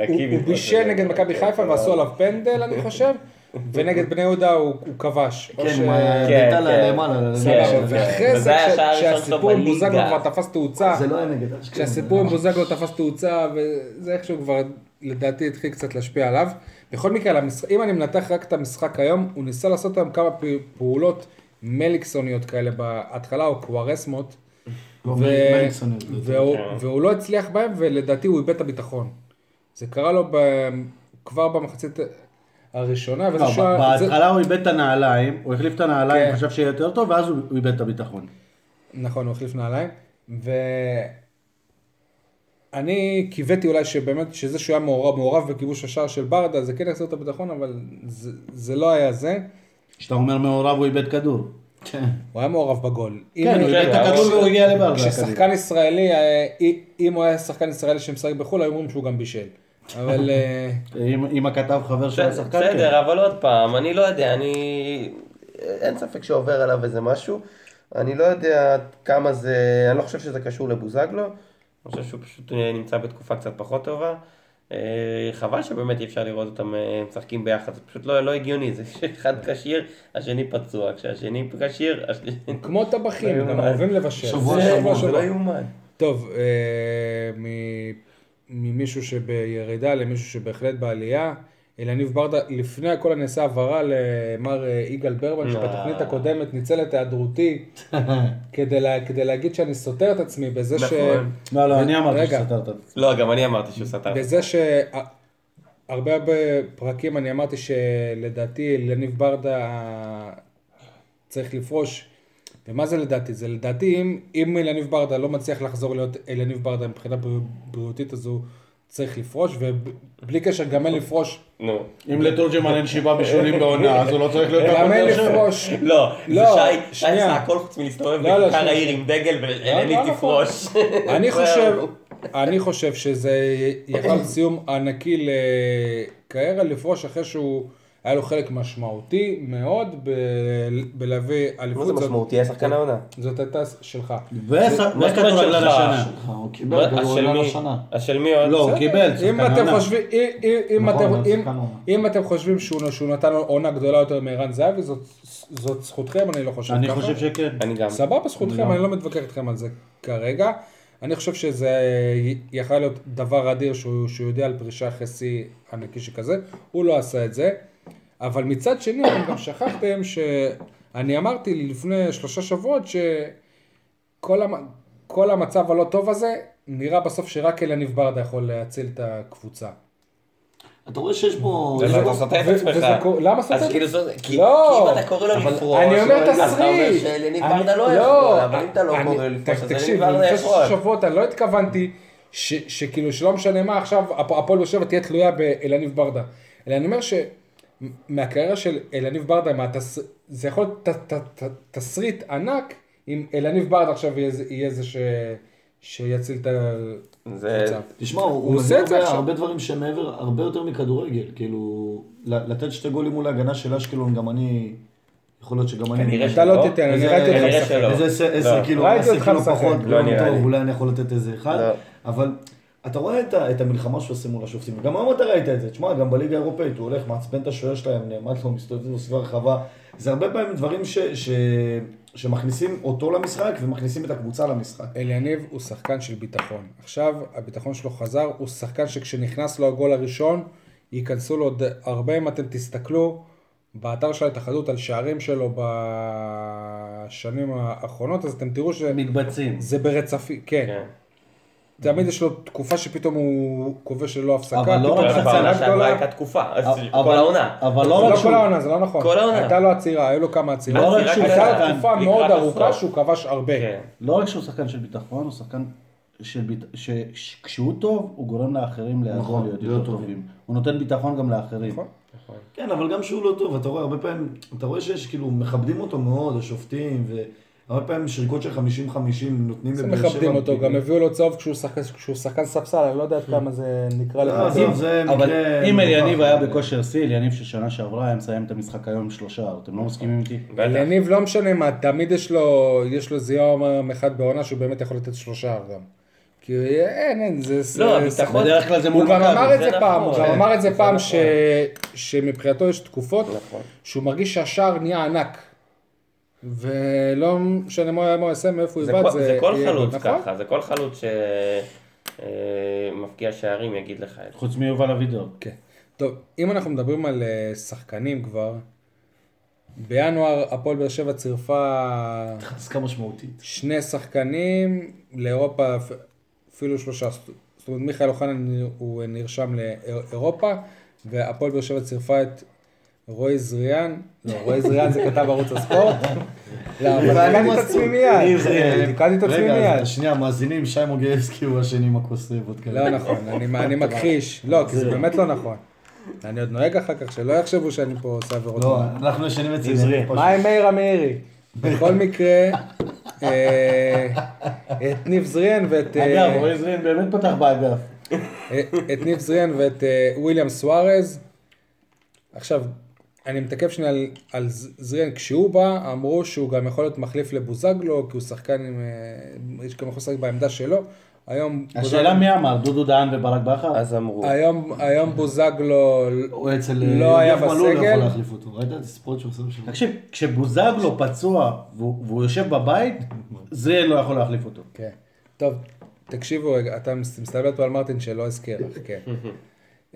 [SPEAKER 2] הוא בישל. נגד מכבי חיפה ועשו עליו פנדל, אני חושב, ונגד בני יהודה הוא הוא כבש.
[SPEAKER 3] כן, עם
[SPEAKER 5] כן, כן.
[SPEAKER 3] למעלה.
[SPEAKER 5] כן,
[SPEAKER 2] ואחרי
[SPEAKER 5] וזה
[SPEAKER 2] זה, כשהסיפור עם בוזגלו. כבר תפס תאוצה,
[SPEAKER 3] זה לא היה נגד.
[SPEAKER 2] כשהסיפור עם בוזגלו תפס תאוצה, וזה איכשהו כבר, לדעתי, התחיל קצת להשפיע עליו. בכל מקרה, אם אני מנתח רק את המשחק היום, הוא ניסה לעשות היום כמה פעולות מליקסוניות כאלה בהתחלה, או קוארסמות,
[SPEAKER 3] לא,
[SPEAKER 2] והוא, והוא לא הצליח בהם, ולדעתי הוא איבד את הביטחון. זה קרה לו ב- כבר במחצית הראשונה, וזה
[SPEAKER 4] לא,
[SPEAKER 2] זה-
[SPEAKER 4] בהתחלה הוא איבד את הנעליים, הוא החליף את הנעליים,
[SPEAKER 2] כן.
[SPEAKER 4] חשב שיהיה יותר טוב, ואז הוא הוא איבד את הביטחון.
[SPEAKER 2] נכון, הוא החליף נעליים, ואני קיוויתי אולי שבאמת, שזה שהוא היה מעורב, מעורב בכיבוש השער של ברדה, זה כן יחזיר את הביטחון, אבל זה, זה לא היה זה.
[SPEAKER 4] כשאתה אומר מעורב הוא איבד כדור.
[SPEAKER 3] כן.
[SPEAKER 2] הוא היה מעורב בגול.
[SPEAKER 4] כן, הוא איבד את הכדור והוא הגיע לברדה.
[SPEAKER 2] כששחקן ישראלי, אה, אם הוא היה שחקן ישראלי שמשחק בחו"ל, היו אומרים שהוא גם בישל. אבל אה,
[SPEAKER 4] אם אם הכתב חבר של השחקן, כן.
[SPEAKER 5] בסדר, אבל עוד פעם, אני לא יודע, אני... אין ספק שעובר עליו איזה משהו. אני לא יודע כמה זה... אני לא חושב שזה קשור לבוזגלו. אני חושב שהוא פשוט אה, נמצא בתקופה קצת פחות טובה. אה, חבל שבאמת אי אפשר לראות אותם משחקים ביחד, זה פשוט לא לא הגיוני, זה שאחד כשיר, השני פצוע, כשהשני כשיר, השני...
[SPEAKER 2] כמו טבחים, גם
[SPEAKER 5] יאומן.
[SPEAKER 2] אוהבים לבשל.
[SPEAKER 3] שבוע שבוע.
[SPEAKER 5] זה לא יאומן.
[SPEAKER 2] טוב, אה, מ- ממישהו שבירידה למישהו שבהחלט בעלייה, אלניב ברדה, לפני הכל אני אעשה הבהרה למר אה, יגאל ברמן, שבתוכנית הקודמת ניצל את היעדרותי כדי לה- כדי להגיד שאני סותר את עצמי בזה ש...
[SPEAKER 5] נכון.
[SPEAKER 4] לא, לא, אני אמרתי. שסתרת.
[SPEAKER 5] לא, גם אני אמרתי שהוא סתר.
[SPEAKER 2] בזה שהרבה הרבה פרקים אני אמרתי שלדעתי אלניב ברדה צריך לפרוש. ומה זה לדעתי? זה לדעתי אם, אם אלניב ברדה לא מצליח לחזור להיות אלניב ברדה מבחינה בריא- בריאותית אז הוא צריך לפרוש ובלי קשר גם אין לפרוש,
[SPEAKER 5] נו.
[SPEAKER 4] אם לתורג'מן אין שבעה בישולים בעונה, אז הוא לא צריך להיות
[SPEAKER 2] גם אין. לפרוש.
[SPEAKER 5] לא, זה
[SPEAKER 2] לא,
[SPEAKER 5] שי, שי. עשה הכל חוץ מלהסתובב
[SPEAKER 2] לא, לא,
[SPEAKER 5] בכיכר העיר. עם דגל ואלני
[SPEAKER 2] לא,
[SPEAKER 5] תפרוש.
[SPEAKER 2] אני. חושב, אני חושב שזה יכול סיום ענקי לקריירה לפרוש אחרי שהוא, היה לו חלק משמעותי מאוד ב- בלהביא
[SPEAKER 5] מה
[SPEAKER 2] אליפות.
[SPEAKER 5] זה
[SPEAKER 2] זאת-
[SPEAKER 5] משמעותי? היה שחקן העונה.
[SPEAKER 2] זאת הייתה שלך.
[SPEAKER 4] ואיך
[SPEAKER 5] מה זאת אומרת שלך?
[SPEAKER 4] השנה?
[SPEAKER 3] הוא קיבל
[SPEAKER 5] מה,
[SPEAKER 3] כדורגלן
[SPEAKER 5] השל מי?
[SPEAKER 3] השנה.
[SPEAKER 5] השל מי עוד?
[SPEAKER 4] לא, הוא קיבל,
[SPEAKER 2] אם אתם. חושבים, אם- אם- אם
[SPEAKER 3] נכון,
[SPEAKER 2] אם- אתם חושבים שהוא נתן עונה גדולה יותר מערן זהבי, זאת- זכותכם, אני לא חושב
[SPEAKER 4] אני
[SPEAKER 2] ככה.
[SPEAKER 4] חושב שכן.
[SPEAKER 5] אני גם.
[SPEAKER 2] סבבה, זכותכם, אני לא מתווכח איתכם על זה כרגע. אני חושב שזה יכול להיות דבר אדיר שהוא, שהוא יודע על פרישה אחרי שיא ענקי שכזה, הוא לא עשה את זה. אבל מצד שני, אתם גם שכחתם שאני אמרתי לפני שלושה שבועות שכל המ... כל המצב הלא טוב הזה, נראה בסוף שרק אליניב ברדה יכול להציל את הקבוצה.
[SPEAKER 3] אתה רואה שיש פה...
[SPEAKER 5] זה אתה סותר את עצמך.
[SPEAKER 2] למה סותר?
[SPEAKER 5] אז כאילו, זה- כי
[SPEAKER 2] לא.
[SPEAKER 5] כי אם אתה קורא לו לפרוש,
[SPEAKER 2] אני אומר
[SPEAKER 5] אז אתה אומר
[SPEAKER 2] תסריט.
[SPEAKER 5] שאליניב
[SPEAKER 2] אני-
[SPEAKER 5] ברדה לא יכול, אבל אם אתה לא
[SPEAKER 2] אני-
[SPEAKER 5] קורא לו לפרוש, אז
[SPEAKER 2] תקשיב,
[SPEAKER 5] אליניב ברדה
[SPEAKER 2] לפני
[SPEAKER 5] יכול.
[SPEAKER 2] שלושה שבועות אני לא התכוונתי ש- שכאילו שלא משנה מה עכשיו הפ- הפועל באר שבע תהיה תלויה באלניב ברדה. אלא אני אומר שמהקריירה של אלניב ברדה, מהתס- זה יכול להיות ת- ת- ת- תסריט ענק אם אלניב ברדה עכשיו יהיה זה- יהיה זה ש- שיציל את
[SPEAKER 5] זה-
[SPEAKER 2] הקבוצה.
[SPEAKER 3] תשמע, הוא
[SPEAKER 2] הוא
[SPEAKER 3] הוא
[SPEAKER 2] עושה את זה
[SPEAKER 3] הרבה-
[SPEAKER 2] עכשיו.
[SPEAKER 3] הרבה דברים שמעבר, הרבה יותר מכדורגל. כאילו, ל- לתת שתי גולים מול ההגנה של אשקלון, גם אני... יכול להיות שגם אני...
[SPEAKER 5] כנראה
[SPEAKER 2] אתה
[SPEAKER 5] שלא.
[SPEAKER 2] לא תיתן, אני
[SPEAKER 3] איזה-
[SPEAKER 2] ראיתי אותך.
[SPEAKER 5] שלא.
[SPEAKER 3] איזה עשר-
[SPEAKER 5] לא.
[SPEAKER 3] קילו,
[SPEAKER 2] ראיתי
[SPEAKER 3] עשר קילו
[SPEAKER 2] משחק.
[SPEAKER 3] פחות,
[SPEAKER 5] לא.
[SPEAKER 3] אולי אני יכול לתת איזה אחד,
[SPEAKER 5] לא.
[SPEAKER 3] אבל אתה רואה את ה- את המלחמה שהוא עושה מול השופטים, גם היום אתה ראית את זה, תשמע, גם בליגה האירופאית, הוא הולך, מעצבן את השוער שלהם, נעמד לו, מסתובב לו סביב הרחבה, זה הרבה פעמים דברים ש- ש- שמכניסים אותו למשחק ומכניסים את הקבוצה למשחק.
[SPEAKER 2] אליניב הוא שחקן של ביטחון. עכשיו הביטחון שלו חזר, הוא שחקן שכשנכנס לו הגול הראשון, ייכנסו לו עוד הרבה אם אתם תסתכלו באתר של ההתאחדות על שערים שלו בשנים האחרונות, אז אתם תראו שזה
[SPEAKER 4] מקבצים.
[SPEAKER 2] ברצפי, כן.
[SPEAKER 5] כן.
[SPEAKER 2] תמיד יש לו תקופה שפתאום הוא כובש ללא הפסקה,
[SPEAKER 4] אבל לא רק
[SPEAKER 5] בעונה שעברה. הייתה תקופה,
[SPEAKER 4] אבל-
[SPEAKER 5] כל העונה.
[SPEAKER 4] אבל
[SPEAKER 2] זה
[SPEAKER 4] לא
[SPEAKER 2] לא
[SPEAKER 4] רק
[SPEAKER 2] כל
[SPEAKER 4] שהוא...
[SPEAKER 2] העונה, זה לא נכון.
[SPEAKER 5] כל העונה.
[SPEAKER 2] הייתה לו עצירה, היו לו כמה עצירות.
[SPEAKER 4] לא רק שהוא
[SPEAKER 2] הייתה
[SPEAKER 4] שחקן,
[SPEAKER 2] תקופה
[SPEAKER 5] לקראת
[SPEAKER 2] מאוד. ארוכה שהוא כבש הרבה.
[SPEAKER 5] כן.
[SPEAKER 4] לא רק שהוא שחקן של ביטחון, הוא שחקן של ביט... שכשהוא טוב, הוא גורם לאחרים לעזור
[SPEAKER 3] נכון,
[SPEAKER 4] להיות יותר טובים. הוא נותן ביטחון גם לאחרים.
[SPEAKER 2] נכון.
[SPEAKER 3] כן, אבל גם שהוא לא טוב, אתה רואה, הרבה פעמים, אתה רואה שיש, כאילו, מכבדים אותו מאוד, השופטים, והרבה פעמים שריקות של 50-50 נותנים לבאר שבע
[SPEAKER 2] מכבדים אותו, גם הביאו לו צהוב כשהוא שחקן- ספסל, אני לא יודע עד כמה זה נקרא
[SPEAKER 3] לא,
[SPEAKER 2] לך.
[SPEAKER 3] עזוב, זה
[SPEAKER 4] אבל. אם אליניב. היה בכושר שיא, אליניב של שנה שעברה היה מסיים את המשחק היום עם שלושה, אתם לא מסכימים איתי?
[SPEAKER 5] בטח.
[SPEAKER 2] יניב לא משנה מה, תמיד יש לו, יש לו איזה יום אחד בעונה שהוא באמת יכול לתת שלושה גם. כי אין, אין, זה...
[SPEAKER 5] לא, הביטחון-
[SPEAKER 4] בדרך כלל זה מול
[SPEAKER 2] הוא גם
[SPEAKER 4] מכבי.
[SPEAKER 2] אמר את
[SPEAKER 5] זה
[SPEAKER 2] זה פעם, הוא
[SPEAKER 5] נכון.
[SPEAKER 2] גם אמר את זה פעם
[SPEAKER 5] נכון.
[SPEAKER 2] ש- שמבחינתו יש תקופות
[SPEAKER 5] נכון.
[SPEAKER 2] שהוא מרגיש שהשער נהיה ענק. ולא משנה מה הוא יעשה, מאיפה הוא יבעט,
[SPEAKER 5] כל-
[SPEAKER 2] זה...
[SPEAKER 5] זה כל חלוץ
[SPEAKER 2] נכון?
[SPEAKER 5] ככה, זה כל חלוץ שמפקיע שערים יגיד לך את זה.
[SPEAKER 4] חוץ מיובל אבידור.
[SPEAKER 2] כן. טוב, אם אנחנו מדברים על אה, שחקנים כבר, בינואר הפועל באר שבע צירפה
[SPEAKER 3] חזקה משמעותית.
[SPEAKER 2] שני שחקנים לאירופה, אפ- אפילו שלושה. זאת אומרת, מיכאל אוחנה הוא נרשם לאירופה, והפועל באר שבע צירפה את רועי זריאן, לא, רועי זריאן זה כתב ערוץ הספורט. לא, אבל תיקנתי את עצמי מיד, תיקנתי את עצמי
[SPEAKER 3] רגע,
[SPEAKER 2] מיד.
[SPEAKER 3] אז שנייה, מאזינים, שי מוגילבסקי הוא השני עם הכוס וודקה.
[SPEAKER 2] לא נכון, אני- אני מכחיש. לא, כי זה באמת לא נכון. אני עוד נוהג אחר כך, שלא יחשבו שאני פה עושה עבירות.
[SPEAKER 3] לא. אנחנו ישנים אצל
[SPEAKER 4] עזרי.
[SPEAKER 3] פשוט.
[SPEAKER 2] מה עם מאיר המאירי? בכל מקרה, אה, את ניב זריאן ואת... אה,
[SPEAKER 4] אגב, רועי זרין באמת פתח באגף.
[SPEAKER 2] את ניב זריאן ואת אה, וויליאם סוארז. עכשיו, אני מתעכב שנייה על, על זריאן, כשהוא בא, אמרו שהוא גם יכול להיות מחליף לבוזגלו, כי הוא שחקן עם... אה, יש גם יכול לשחק בעמדה שלו, היום
[SPEAKER 4] השאלה מי אמר, דודו דהן וברק בכר?
[SPEAKER 5] אז אמרו.
[SPEAKER 2] היום, היום בוזגלו
[SPEAKER 3] הוא אצל
[SPEAKER 2] לא היה
[SPEAKER 3] יוגב מלול לא
[SPEAKER 2] בסגל.
[SPEAKER 3] יכול להחליף אותו. ראית את הספורט שהוא עושה שם?
[SPEAKER 4] תקשיב, כשבוזגלו פצוע והוא והוא יושב בבית, זה לא יכול להחליף אותו.
[SPEAKER 2] כן. טוב, תקשיבו רגע, אתה מס- מסתלבט פה על מרטין שלא הזכיר לך, כן.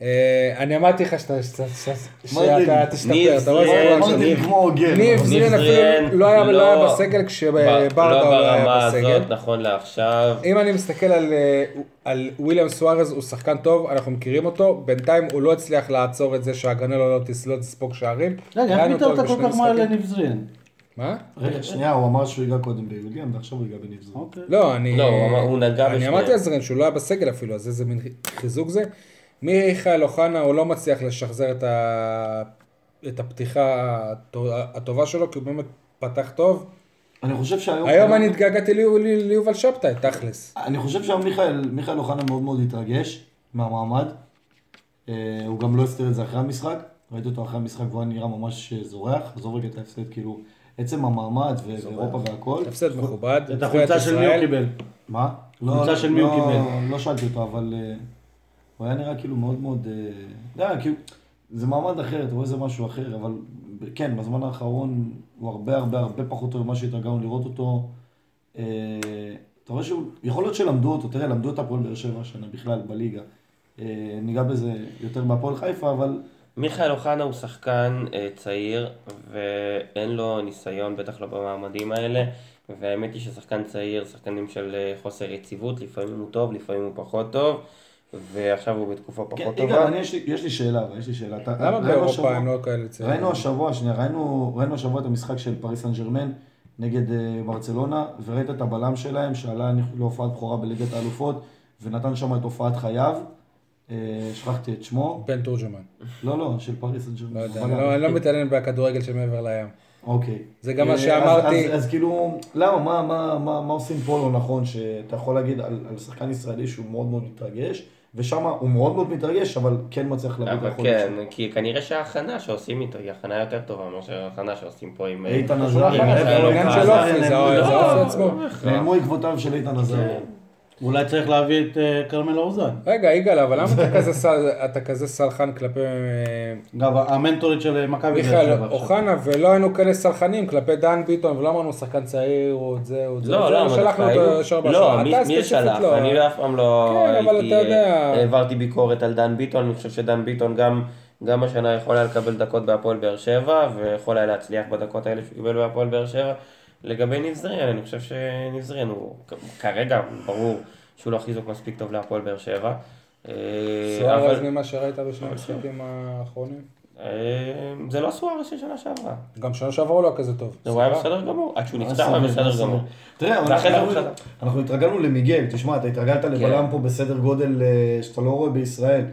[SPEAKER 2] אה, אני אמרתי לך שאתה תשתפר,
[SPEAKER 5] ניב
[SPEAKER 2] אתה רואה
[SPEAKER 3] כמו הוגן.
[SPEAKER 2] ניב זריאן
[SPEAKER 5] זריאן
[SPEAKER 2] אפילו לא היה לא היה בסגל כשברדה
[SPEAKER 5] לא
[SPEAKER 2] לא היה
[SPEAKER 5] ברמה
[SPEAKER 2] בסגל.
[SPEAKER 5] הזאת, נכון לעכשיו.
[SPEAKER 2] אם אני מסתכל על, אה, על וויליאם סוארז, הוא שחקן טוב, אנחנו מכירים אותו, בינתיים הוא לא הצליח לעצור את זה שהגנלו לא לא תספוג שערים.
[SPEAKER 4] רגע, איך
[SPEAKER 2] אותו
[SPEAKER 4] ויתרת כל כך
[SPEAKER 2] משחקים.
[SPEAKER 4] לניב זריאן?
[SPEAKER 2] מה?
[SPEAKER 3] רגע, שנייה, הוא אמר שהוא ייגע קודם בוויליאם, ועכשיו הוא ייגע בניב זריאן.
[SPEAKER 4] אוקיי.
[SPEAKER 2] לא, אני...
[SPEAKER 5] לא, הוא נגע
[SPEAKER 2] אני
[SPEAKER 5] בשניהם.
[SPEAKER 2] אמרתי על זרן שהוא לא היה בסגל אפילו, אז איזה מין חיזוק זה. מיכאל אוחנה, הוא לא מצליח לשחזר את, ה... את הפתיחה הטו- הטובה שלו, כי הוא באמת פתח טוב.
[SPEAKER 3] אני חושב שהיום...
[SPEAKER 2] היום אני התגעגעתי ליו- לי- ליובל שבתאי, תכלס.
[SPEAKER 3] אני חושב שהיום מיכאל, מיכאל אוחנה מאוד מאוד התרגש מהמעמד. אה, הוא גם לא הסתיר את זה אחרי המשחק. ראיתי אותו אחרי המשחק והוא נראה ממש אה, זורח. עזוב רגע את ההפסד, כאילו, עצם המעמד ו- ואירופה והכל.
[SPEAKER 2] הפסד מכובד.
[SPEAKER 4] את החולצה של מי הוא. קיבל?
[SPEAKER 3] מה?
[SPEAKER 4] קבוצה של מי הוא
[SPEAKER 3] לא-
[SPEAKER 4] קיבל?
[SPEAKER 3] לא שאלתי אותו, אבל אה, הוא היה נראה כאילו מאוד מאוד... אה, אתה יודע, כאילו, זה מעמד אחר, אתה רואה איזה משהו אחר, אבל כן, בזמן האחרון הוא הרבה הרבה הרבה פחות טוב ממה שהתרגלנו לראות אותו. אה, אתה רואה שהוא, יכול להיות שלמדו אותו, תראה, למדו את הפועל באר שבע השנה בכלל בליגה. אה, ניגע בזה יותר בהפועל חיפה, אבל
[SPEAKER 5] מיכאל אוחנה הוא שחקן צעיר ואין לו ניסיון, בטח לא במעמדים האלה. והאמת היא ששחקן צעיר, שחקנים של חוסר יציבות, לפעמים הוא טוב, לפעמים הוא פחות טוב. ועכשיו הוא בתקופה
[SPEAKER 3] כן,
[SPEAKER 5] פחות
[SPEAKER 3] יגאל,
[SPEAKER 5] טובה.
[SPEAKER 3] אני, יש, לי, יש לי שאלה, אבל יש לי שאלה. אתה-
[SPEAKER 2] למה באירופה
[SPEAKER 3] השבוע-
[SPEAKER 2] הם לא כאלה צעירים?
[SPEAKER 3] ראינו השבוע, שנייה, ראינו, ראינו השבוע את המשחק של פריס סן ג'רמן נגד אה, ברצלונה, וראית את הבלם שלהם שעלה להופעת בכורה בליגת האלופות, ונתן שם את הופעת חייו, אה, שכחתי את שמו,
[SPEAKER 2] בן תורג'מן.
[SPEAKER 3] לא, לא, של פריס סן ג'רמן.
[SPEAKER 2] לא יודע. אני לא- אני לא מתעניין בכדורגל שמעבר לים.
[SPEAKER 3] אוקיי.
[SPEAKER 2] זה גם מה
[SPEAKER 3] אה,
[SPEAKER 2] שאמרתי.
[SPEAKER 3] אז, כאילו, למה, מה, מה, מה, מה עושים פה לא נכון, שאתה יכול להגיד על, על שחקן ישראלי שהוא מאוד מאוד מתרגש, ושם הוא מאוד מאוד מתרגש, אבל כן מצליח להביא את היכולת
[SPEAKER 5] כן,
[SPEAKER 3] שלו.
[SPEAKER 5] כי כנראה שההכנה שעושים איתו היא הכנה יותר טובה מאשר ההכנה שעושים פה עם... אה,
[SPEAKER 3] איתן עזריה,
[SPEAKER 2] לא הכנה, זה
[SPEAKER 5] אוחנה.
[SPEAKER 2] של אופי, זה
[SPEAKER 3] לא,
[SPEAKER 2] זה האופי עצמו.
[SPEAKER 3] נעלמו עקבותיו של איתן עזריה.
[SPEAKER 4] אולי צריך להביא את אה, כרמל אוזן.
[SPEAKER 2] רגע, יגאל, אבל למה אתה כזה סל- אתה כזה סלחן כלפי
[SPEAKER 4] אגב, המנטורית של מכבי
[SPEAKER 2] מיכאל. אוחנה, ולא היינו כאלה סלחנים כלפי דן ביטון, ולא אמרנו שחקן צעיר, או את זה, או את זה,
[SPEAKER 5] לא,
[SPEAKER 2] זה,
[SPEAKER 5] לא,
[SPEAKER 2] שלחנו
[SPEAKER 5] דווקא
[SPEAKER 2] אותו
[SPEAKER 5] היו-
[SPEAKER 2] ישר
[SPEAKER 5] לא,
[SPEAKER 2] בשער.
[SPEAKER 5] מי שלח?
[SPEAKER 2] לא.
[SPEAKER 5] אני אף פעם לא
[SPEAKER 2] כן.
[SPEAKER 5] אה, העברתי ביקורת על דן ביטון, אני חושב שדן ביטון גם... גם השנה יכול היה לקבל דקות בהפועל באר שבע, ויכול היה להצליח בדקות האלה שהוא קיבל בהפועל באר שבע. לגבי ניב זריאן, אני חושב שניב זריאן הוא כרגע, ברור שהוא לא חיזוק מספיק טוב להפועל באר שבע. אה,
[SPEAKER 2] סוארז ממה שראית בשני המשחקים האחרונים.
[SPEAKER 5] אה, זה לא סוארז של שנה שעברה.
[SPEAKER 2] גם שנה שעברה הוא לא כזה טוב.
[SPEAKER 5] הוא היה. בסדר גמור, עד שהוא
[SPEAKER 3] מה
[SPEAKER 5] נפצע הוא היה בסדר. גמור.
[SPEAKER 3] תראה,
[SPEAKER 5] זה
[SPEAKER 3] אנחנו- התרגלנו למיגל, תשמע, אתה התרגלת לבלם פה בסדר גודל אה, שאתה לא רואה בישראל,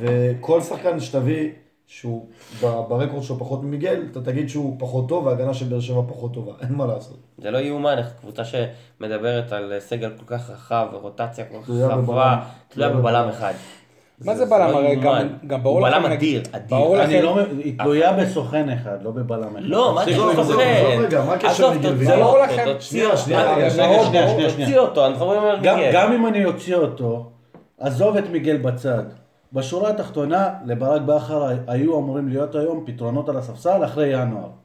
[SPEAKER 3] וכל שחקן שתביא, שהוא ברקורד שלו פחות ממיגל, אתה תגיד שהוא פחות טוב, וההגנה של באר שבע פחות טובה, אין מה לעשות.
[SPEAKER 5] זה לא יאומן, איך קבוצה שמדברת על סגל כל כך רחב ורוטציה כל כך רחבה,
[SPEAKER 3] בבלם.
[SPEAKER 5] תלויה בבלם. אחד.
[SPEAKER 2] מה זה בלם?
[SPEAKER 5] לא
[SPEAKER 2] הרי גם- ברור
[SPEAKER 5] הוא
[SPEAKER 2] לכם...
[SPEAKER 5] בלם
[SPEAKER 2] נגיד-
[SPEAKER 5] אדיר, אדיר.
[SPEAKER 4] אני. לא, היא תלויה בסוכן אחד, לא בבלם אחד.
[SPEAKER 5] לא, מה זה
[SPEAKER 4] תפסיקו עם
[SPEAKER 5] לא
[SPEAKER 4] זה.
[SPEAKER 5] סוכן?
[SPEAKER 3] עזוב?
[SPEAKER 2] ברור לכם.
[SPEAKER 5] תוציא
[SPEAKER 3] שנייה,
[SPEAKER 5] אותו.
[SPEAKER 3] שנייה,
[SPEAKER 4] שנייה, שנייה.
[SPEAKER 5] תוציא אותו, אנחנו מדברים על מיגל.
[SPEAKER 4] גם אם אני אוציא אותו, עזוב את מיגל בצד. בשורה התחתונה, לברק בכר היו אמורים להיות היום פתרונות על הספסל אחרי ינואר.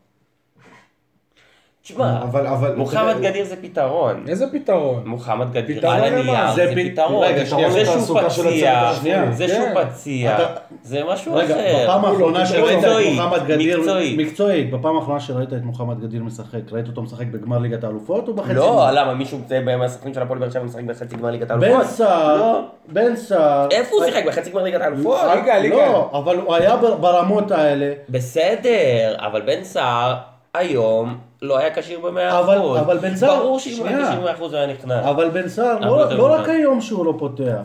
[SPEAKER 5] תשמע,
[SPEAKER 3] אבל- אבל-
[SPEAKER 5] מוחמד גדיר זה פתרון.
[SPEAKER 2] איזה פתרון?
[SPEAKER 5] מוחמד גדיר
[SPEAKER 2] פתרון
[SPEAKER 5] על? הנייר,
[SPEAKER 4] זה
[SPEAKER 5] פתרון.
[SPEAKER 4] רגע, שנייה,
[SPEAKER 5] זה שהוא
[SPEAKER 3] של
[SPEAKER 5] פציע. זה שהוא
[SPEAKER 2] כן.
[SPEAKER 5] פציע, זה משהו
[SPEAKER 4] רגע,
[SPEAKER 5] אחר.
[SPEAKER 4] בפעם האחרונה שראית את מוחמד גדיר,
[SPEAKER 5] מקצועית.
[SPEAKER 4] מקצועית, בפעם האחרונה שראית את מוחמד גדיר משחק, ראית אותו משחק בגמר ליגת האלופות או בחצי?
[SPEAKER 5] לא? למה מישהו מהשחקנים של הפועל באר שבע משחק בחצי גמר ליגת
[SPEAKER 4] בן
[SPEAKER 5] האלופות?
[SPEAKER 4] סער,
[SPEAKER 5] לא.
[SPEAKER 4] בן סער.
[SPEAKER 5] איפה הוא שיחק? בחצי גמר ליגת האלופות?
[SPEAKER 2] ליגה, ליגה.
[SPEAKER 4] לא, אבל הוא היה בר- ברמות האלה.
[SPEAKER 5] בסדר, אבל בן סער היום לא היה כשיר במאה
[SPEAKER 4] אבל-
[SPEAKER 5] אחוז.
[SPEAKER 4] אבל בן סער-
[SPEAKER 5] ברור שאם הוא היה. כשיר במאה אחוז הוא היה נכנס.
[SPEAKER 4] אבל בן סער, לא, לא. רק היום שהוא לא פותח.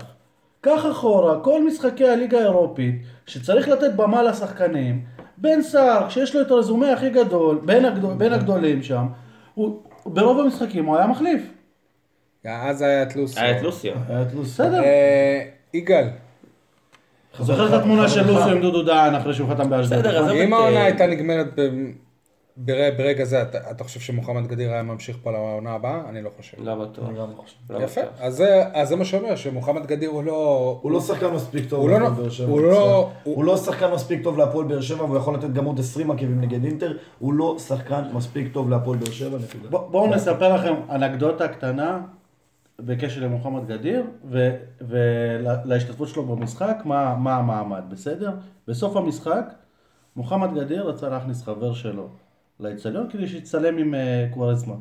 [SPEAKER 4] קח אחורה, כל משחקי הליגה האירופית, שצריך לתת במה לשחקנים, בן סער, שיש לו את הרזומה הכי גדול, בין, הגדול, בין הגדולים שם, הוא, ברוב המשחקים הוא היה מחליף.
[SPEAKER 2] אז היה את לוסו.
[SPEAKER 5] היה את לוסיו.
[SPEAKER 3] היה תלוש.
[SPEAKER 4] בסדר.
[SPEAKER 2] אה, יגאל,
[SPEAKER 4] זוכר את התמונה של לוסו עם דודו דהן אחרי שהוא חתם באשדוד?
[SPEAKER 5] בסדר,
[SPEAKER 4] נכון?
[SPEAKER 5] עזוב.
[SPEAKER 2] אם
[SPEAKER 5] את,
[SPEAKER 2] העונה
[SPEAKER 5] אה,
[SPEAKER 2] הייתה נגמרת ברגע זה, אתה, אתה חושב שמוחמד גדיר היה ממשיך פה לעונה הבאה? אני לא חושב.
[SPEAKER 5] לא בטוח.
[SPEAKER 3] אני גם חושב.
[SPEAKER 5] לא
[SPEAKER 2] יפה. אז זה, אז זה מה שאומר, שמוחמד גדיר הוא לא...
[SPEAKER 3] הוא לא שחקן מספיק טוב
[SPEAKER 2] הוא לא-
[SPEAKER 3] להפועל באר שבע.
[SPEAKER 2] הוא לא- הוא-
[SPEAKER 3] הוא לא שחקן מספיק טוב להפועל באר שבע, והוא יכול לתת גם עוד 20 עקבים נגד אינטר. הוא לא שחקן מספיק טוב להפועל באר שבע, נקודה.
[SPEAKER 4] בוא- בואו נספר לכם אנקדוטה קטנה בקשר למוחמד גדיר ולהשתתפות שלו במשחק, מה, מה המעמד, בסדר? בסוף המשחק, מוחמד גדיר רצה להכניס חבר שלו לאצטדיון כדי שיצטלם עם אה, קוארזמה.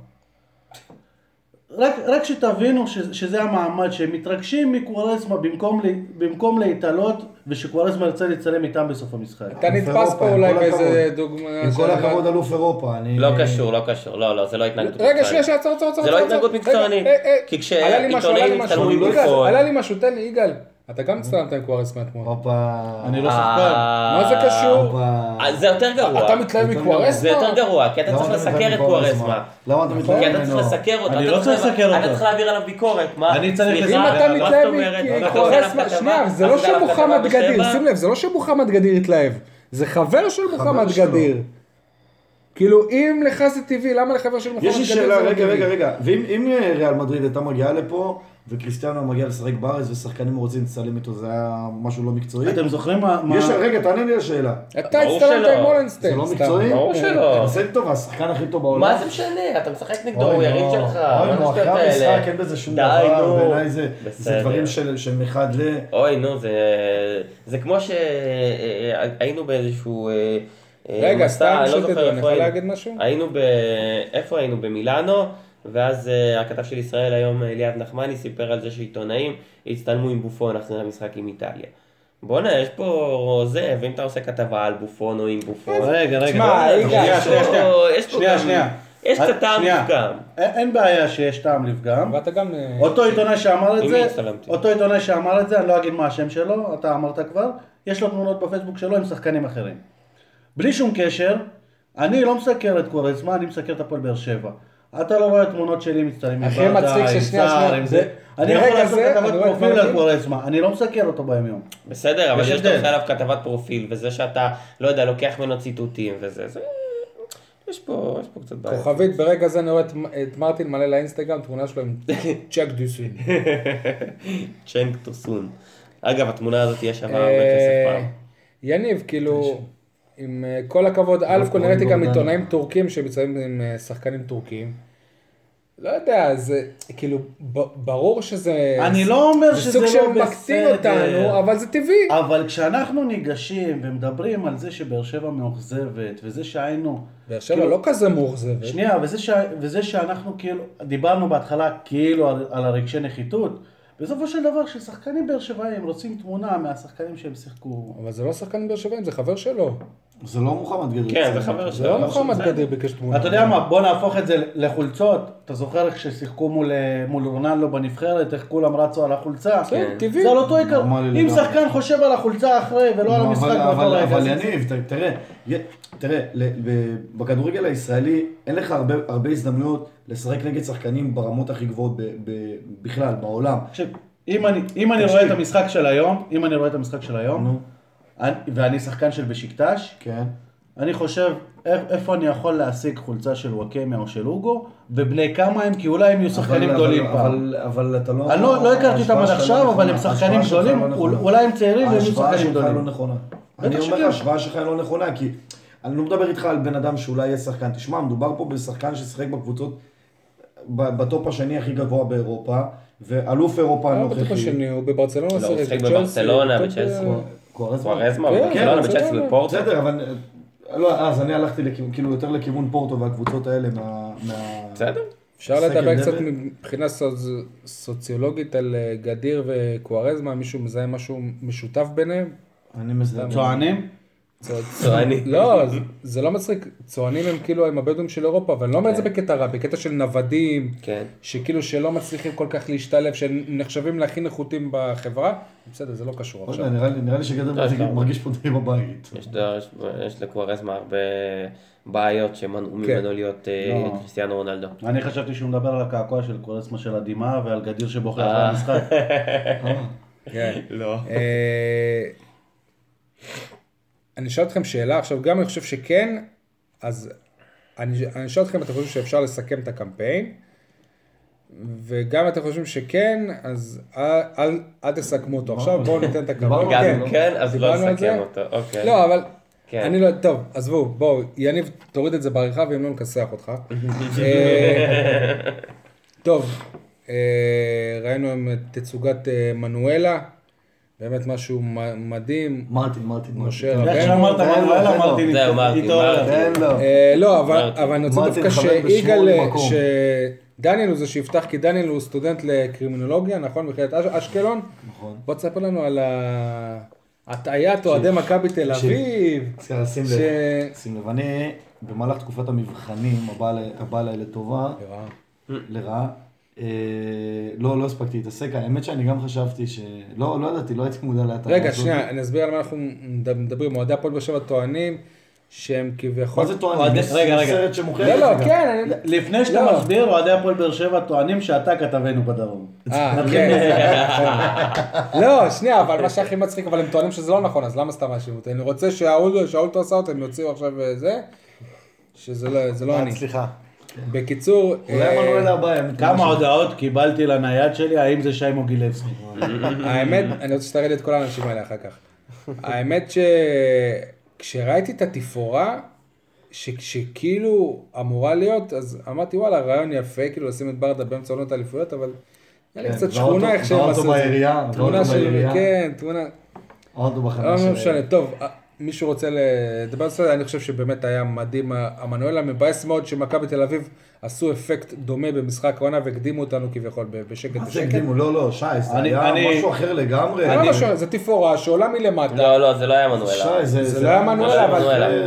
[SPEAKER 4] רק, רק שתבינו ש, שזה המעמד, שהם מתרגשים מקוארזמה במקום, ל- במקום להתעלות ושקוארזמה ירצה להצטלם איתם בסוף המשחק.
[SPEAKER 2] אתה נתפס פה אולי באיזה. דוגמה...
[SPEAKER 3] עם כל
[SPEAKER 2] של-
[SPEAKER 3] הכבוד אלוף אירופה, אני...
[SPEAKER 5] לא קשור, לא קשור. לא, לא, זה לא התנגדות
[SPEAKER 2] רגע,
[SPEAKER 5] מקצוענית.
[SPEAKER 2] שנייה, שנייה, עצור, עצור, עצור.
[SPEAKER 5] זה לא התנהגות
[SPEAKER 2] רגע,
[SPEAKER 5] מקצוענית.
[SPEAKER 2] אה, אה,
[SPEAKER 5] כי כשעיתונאים. יצטלמו עם.
[SPEAKER 2] עלה לי משהו, תן לי, יגאל. אתה גם הצטלמת עם קוארסמה אתמול.
[SPEAKER 3] הופה.
[SPEAKER 4] אני לא
[SPEAKER 5] אה,
[SPEAKER 4] שחקן.
[SPEAKER 2] מה זה קשור?
[SPEAKER 5] אה, זה יותר גרוע.
[SPEAKER 2] אתה מתלהב מקוארסמה?
[SPEAKER 5] זה יותר גרוע, כי אתה צריך
[SPEAKER 3] אתה
[SPEAKER 5] לסקר את? קוארזמה.
[SPEAKER 3] למה אתה מתלהב
[SPEAKER 5] כי אתה צריך
[SPEAKER 3] ממנו?
[SPEAKER 5] לסקר אותו.
[SPEAKER 4] אני
[SPEAKER 5] אתה
[SPEAKER 4] לא
[SPEAKER 5] צריך
[SPEAKER 4] לסקר
[SPEAKER 5] אתה
[SPEAKER 4] אותו.
[SPEAKER 5] צריך להעביר עליו ביקורת. מה?
[SPEAKER 4] אני צריך לסקר.
[SPEAKER 2] אם אתה מתלהב?
[SPEAKER 5] אתה
[SPEAKER 2] מקוארסמה, שנייה? זה לא שמוחמד גדיר? שים לב, זה לא שמוחמד גדיר התלהב, זה חבר של מוחמד. גדיר. כאילו, אם לך זה טבעי, למה לחבר של מוחמד
[SPEAKER 3] יש
[SPEAKER 2] גדיר
[SPEAKER 3] לי
[SPEAKER 2] זה
[SPEAKER 3] שאלה,
[SPEAKER 2] לא
[SPEAKER 3] רגע,
[SPEAKER 2] טבעי?
[SPEAKER 3] רגע, רגע. ואם אם ריאל מדריד הייתה מגיעה לפה, וקריסטיאנו מגיע לשחק בארץ, ושחקנים רוצים לצלם איתו, זה היה משהו לא מקצועי?
[SPEAKER 4] אתם זוכרים מה...
[SPEAKER 3] יש, רגע, תענה לי לשאלה.
[SPEAKER 2] אתה
[SPEAKER 5] ברור
[SPEAKER 2] הצטלמת. עם מולנשטיין.
[SPEAKER 3] זה לא. מקצועי?
[SPEAKER 5] ברור שלא.
[SPEAKER 3] עושה טוב, השחקן הכי טוב בעולם.
[SPEAKER 5] מה זה משנה? אתה משחק נגדו, הוא יריב
[SPEAKER 3] נו.
[SPEAKER 5] שלך.
[SPEAKER 3] אוי, נו, אחרי? המשחק אין בזה שום
[SPEAKER 5] די,
[SPEAKER 3] דבר,
[SPEAKER 5] נו.
[SPEAKER 3] בעיניי זה. דברים שהם אחד ל...
[SPEAKER 5] אוי, נו, זה... זה כמו שהיינו באיזשהו... אה, אה,
[SPEAKER 2] רגע, סתם
[SPEAKER 5] אני לא זוכר איפה היינו. היינו ב... איפה היינו? במילאנו, ואז אה, הכתב של ישראל היום, אליאב נחמני, סיפר על זה שעיתונאים הצטלמו עם בופון אחרי המשחק עם איטליה. בואנה, יש פה זה, ואם אתה עושה כתבה על בופון או עם בופון...
[SPEAKER 4] רגע, רגע.
[SPEAKER 2] תשמע,
[SPEAKER 4] רגע,
[SPEAKER 2] יגאל,
[SPEAKER 4] שנייה, שנייה, שנייה.
[SPEAKER 5] יש
[SPEAKER 4] שנייה.
[SPEAKER 5] יש
[SPEAKER 4] אה,
[SPEAKER 5] קצת טעם
[SPEAKER 4] שנייה.
[SPEAKER 5] לפגם.
[SPEAKER 4] אין בעיה שיש טעם לפגם.
[SPEAKER 2] ואתה גם... אה,
[SPEAKER 4] אותו עיתונאי שאמר את זה? אותו עיתונאי שאמר את זה, אני לא אגיד מה השם שלו, אתה אמרת כבר, יש לו תמונות בפייסבוק שלו עם שחקנים אחרים. בלי שום קשר, אני לא מסקר את קורזמה, אני מסקר את הפועל באר שבע. אתה לא רואה תמונות שלי מצטלמים
[SPEAKER 2] הכי מצחיק ששנייה, שנייה, זה-.
[SPEAKER 4] אני יכול לעשות
[SPEAKER 2] זה,
[SPEAKER 4] כתבת
[SPEAKER 2] אני רואה את
[SPEAKER 4] פרופיל על
[SPEAKER 2] מרטין.
[SPEAKER 4] קורזמה, אני לא מסקר אותו ביום.
[SPEAKER 5] בסדר, אבל
[SPEAKER 4] יש
[SPEAKER 5] יש. לך עליו כתבת פרופיל, וזה שאתה, לא יודע, לוקח ממנו ציטוטים וזה, זה... יש פה, יש פה קצת בעיה.
[SPEAKER 2] כוכבית, ברגע זה אני רואה את- מרטין מלא לאינסטגרם, תמונה שלו עם צ'ק דוסין.
[SPEAKER 5] צ'נק טוסון. אגב, התמונה הזאת תהיה שווה הרבה
[SPEAKER 2] אה,
[SPEAKER 5] כסף פעם.
[SPEAKER 2] יניב, כאילו, עם אה, כל הכבוד, א' כל נראיתי גם. עיתונאים טורקים שמציינים עם אה, שחקנים טורקים. לא יודע, זה כאילו, ברור שזה...
[SPEAKER 4] אני לא אומר
[SPEAKER 2] זה
[SPEAKER 4] שזה
[SPEAKER 2] סוג
[SPEAKER 4] לא
[SPEAKER 2] של מקטין
[SPEAKER 4] בסדר.
[SPEAKER 2] אותנו, אבל זה טבעי.
[SPEAKER 4] אבל כשאנחנו ניגשים ומדברים על זה שבאר שבע מאוכזבת, וזה שהיינו...
[SPEAKER 2] באר שבע
[SPEAKER 4] כאילו-
[SPEAKER 2] לא כזה מאוכזבת.
[SPEAKER 4] שנייה, וזה, ש... וזה שאנחנו כאילו, דיברנו בהתחלה כאילו על, על הרגשי נחיתות, בסופו של דבר כששחקנים באר שבעים רוצים תמונה מהשחקנים שהם שיחקו.
[SPEAKER 2] אבל זה לא שחקן באר שבעים, זה חבר שלו.
[SPEAKER 3] זה לא מוחמד גדיר.
[SPEAKER 5] כן, זה חבר
[SPEAKER 2] זה לא מוחמד גדיר ביקש תמונה.
[SPEAKER 4] אתה יודע מה, בוא נהפוך את זה לחולצות. אתה זוכר איך ששיחקו מול, אה, מול רונלדו בנבחרת, איך כולם רצו על החולצה?
[SPEAKER 2] כן, טבעי.
[SPEAKER 4] זה על אותו עיקר. אם. שחקן חושב על החולצה אחרי ולא על המשחק
[SPEAKER 3] אבל-
[SPEAKER 4] באותו רגע.
[SPEAKER 3] אבל יניב, תראה, תראה, בכדורגל הישראלי אין לך הרבה- הזדמנויות לשחק נגד שחקנים ברמות הכי גבוהות ב- ב- בכלל, בעולם.
[SPEAKER 4] אם אני, אם אני
[SPEAKER 3] תקשיב.
[SPEAKER 4] רואה את המשחק של היום, אם אני רואה את המשחק של היום, ואני שחקן של בשקטש,
[SPEAKER 3] כן.
[SPEAKER 4] אני חושב איפ- איפה אני יכול להשיג חולצה של וואקמה או של אוגו, ובני כמה הם, כי אולי הם יהיו שחקנים
[SPEAKER 3] אבל-
[SPEAKER 4] גדולים
[SPEAKER 3] אבל-
[SPEAKER 4] פעם.
[SPEAKER 3] אבל- אבל אתה לא...
[SPEAKER 4] אני לא לא הכרתי אותם עד
[SPEAKER 3] ההשוואה שלך
[SPEAKER 4] עכשיו,
[SPEAKER 3] לא
[SPEAKER 4] אבל הם
[SPEAKER 3] נכונה.
[SPEAKER 4] שחקנים
[SPEAKER 3] ההשוואה שלך
[SPEAKER 4] גדולים,
[SPEAKER 3] לא נכונה.
[SPEAKER 4] אולי הם צעירים והם יהיו
[SPEAKER 3] ההשוואה
[SPEAKER 4] שחקנים
[SPEAKER 3] שלך לא
[SPEAKER 4] גדולים.
[SPEAKER 3] נכונה.
[SPEAKER 4] בטח
[SPEAKER 3] אני אומר. ההשוואה שלך היא לא נכונה, כי אני לא מדבר איתך על בן אדם שאולי יהיה שחקן. תשמע, מדובר פה בשחקן ששיחק בקבוצות, בטופ השני הכי גבוה באירופה, ואלוף אירופה
[SPEAKER 2] לא בטוח
[SPEAKER 3] הנוכחי.
[SPEAKER 2] השני, הוא בברצלונה
[SPEAKER 5] לא, הוא
[SPEAKER 2] שיחק,
[SPEAKER 5] בברצלונה, בצ'לסי.
[SPEAKER 2] אה,
[SPEAKER 3] קוארזמה?
[SPEAKER 5] קוארזמה,
[SPEAKER 2] כן,
[SPEAKER 5] בברצלונה,
[SPEAKER 2] ברצלונה.
[SPEAKER 5] בצ'לסי ופורטו.
[SPEAKER 3] בסדר, אבל... לא, אז אני הלכתי כאילו יותר לכיוון פורטו והקבוצות האלה מה... מה-
[SPEAKER 5] בסדר.
[SPEAKER 2] אפשר לדבר קצת? מבחינה סוצ- סוציולוגית על אה, גדיר וקוארזמה, מישהו מזהה משהו משותף ביניהם?
[SPEAKER 3] אני מזהה.
[SPEAKER 4] צוענים?
[SPEAKER 5] צועני.
[SPEAKER 2] לא, זה- לא מצחיק, צוענים הם כאילו הם הבדואים של אירופה, אבל אני לא אומר את זה בקטע רע, בקטע של נוודים,
[SPEAKER 5] כן.
[SPEAKER 2] שכאילו שלא מצליחים כל כך להשתלב, שנחשבים להכי נחותים בחברה, בסדר, זה לא קשור
[SPEAKER 3] לא
[SPEAKER 2] עכשיו.
[SPEAKER 3] נראה לי- שגדר
[SPEAKER 5] לא, לו-
[SPEAKER 3] מרגיש פה די בבית.
[SPEAKER 5] יש לקוארזמה הרבה בעיות שמנעו
[SPEAKER 2] כן.
[SPEAKER 5] ממנו להיות אה,
[SPEAKER 4] לא.
[SPEAKER 5] קריסטיאנו רונלדו.
[SPEAKER 4] אני חשבתי שהוא מדבר על הקעקוע של קורסמה של הדמעה ועל גדיר שבוחר
[SPEAKER 5] אה.
[SPEAKER 4] אחרי המשחק.
[SPEAKER 2] כן.
[SPEAKER 5] לא.
[SPEAKER 2] אני אשאל אתכם שאלה, עכשיו גם אני חושב שכן, אז אני אני אשאל אתכם אם אתם חושבים שאפשר לסכם את הקמפיין, וגם אם אתם חושבים שכן, אז אל, אל, אל תסכמו אותו. עכשיו בואו ניתן את.
[SPEAKER 3] דיברנו
[SPEAKER 5] גם
[SPEAKER 2] כן.
[SPEAKER 5] אם כן, אז לא? נסכם אותו. אוקיי.
[SPEAKER 2] לא, אבל
[SPEAKER 5] כן.
[SPEAKER 2] אני לא, טוב, עזבו, בואו, יניב, תוריד את זה בעריכה ואם לא נכסח אותך. אה, טוב, אה, ראינו עם תצוגת אה, מנואלה, באמת משהו מדהים.
[SPEAKER 3] מרטין, מרטין,
[SPEAKER 2] משה
[SPEAKER 3] מרטין.
[SPEAKER 2] רבנו.
[SPEAKER 4] איך שאמרת מנואל. אמרתי,
[SPEAKER 5] זהו, מרטין,
[SPEAKER 2] לא, אבל אני רוצה דווקא שיגאל. שדניאל הוא זה שיפתח, כי דניאל הוא סטודנט לקרימינולוגיה, נכון? מכללת אש- אשקלון.
[SPEAKER 3] נכון.
[SPEAKER 2] בוא תספר לנו על הטעיית אוהדי מכבי תל. אביב.
[SPEAKER 3] צריך לשים
[SPEAKER 2] ש-
[SPEAKER 3] לב, שים לב, אני במהלך תקופת המבחנים הבאה אליי לטובה, לרעה, לא לא הספקתי להתעסק, האמת שאני גם חשבתי ש... לא לא ידעתי, לא הייתי מודע להטעיה
[SPEAKER 2] רגע. שנייה, אני אסביר על מה אנחנו מדברים. אוהדי הפועל באר שבע טוענים שהם כביכול...
[SPEAKER 3] מה זה טוענים?
[SPEAKER 4] רגע, רגע.
[SPEAKER 3] סרט שמוכר
[SPEAKER 2] לא, לא. כן.
[SPEAKER 4] לפני שאתה
[SPEAKER 2] לא.
[SPEAKER 4] מסביר, אוהדי הפועל באר שבע טוענים שאתה כתבנו בדרום.
[SPEAKER 2] אה, כן, נכון. לא, שנייה, אבל מה שהכי מצחיק, אבל הם טוענים שזה לא נכון, אז למה סתם מאשימים אותי? אני רוצה שהאולטו עשה אותם, יוציאו עכשיו אה, זה, שזה לא- לא אני.
[SPEAKER 6] סליחה.
[SPEAKER 2] בקיצור,
[SPEAKER 3] אולי
[SPEAKER 2] אה,
[SPEAKER 3] מנואל הבא
[SPEAKER 4] כמה. הודעות קיבלתי לנייד שלי, האם זה שי מוגילבסקי?
[SPEAKER 2] האמת, אני רוצה שתראה לי את כל האנשים האלה אחר כך. האמת שכשראיתי את התפאורה, ש- שכאילו אמורה להיות, אז אמרתי וואלה, רעיון יפה, כאילו לשים את ברדה באמצע עונות האליפויות, אבל היה לי
[SPEAKER 3] כן,
[SPEAKER 2] קצת שכונה איך שהם עשו את זה.
[SPEAKER 3] בעירייה,
[SPEAKER 2] תמונה של. כן, תמונה,
[SPEAKER 3] בחנה
[SPEAKER 2] לא. משנה, טוב, מישהו רוצה לדבר על זה, אני חושב שבאמת היה מדהים, המנואלה מבאס מאוד שמכבי תל אביב עשו אפקט דומה במשחק העונה והקדימו אותנו כביכול בשקט
[SPEAKER 3] מה זה. הקדימו? לא, לא, שי, זה
[SPEAKER 4] אני-
[SPEAKER 3] היה
[SPEAKER 4] אני-
[SPEAKER 3] משהו אחר לגמרי.
[SPEAKER 2] לא, לא, זה תפאורה שעולה מלמטה.
[SPEAKER 5] לא, לא, זה לא היה מנואלה.
[SPEAKER 3] שי, זה...
[SPEAKER 2] זה לא היה מנואלה, אבל.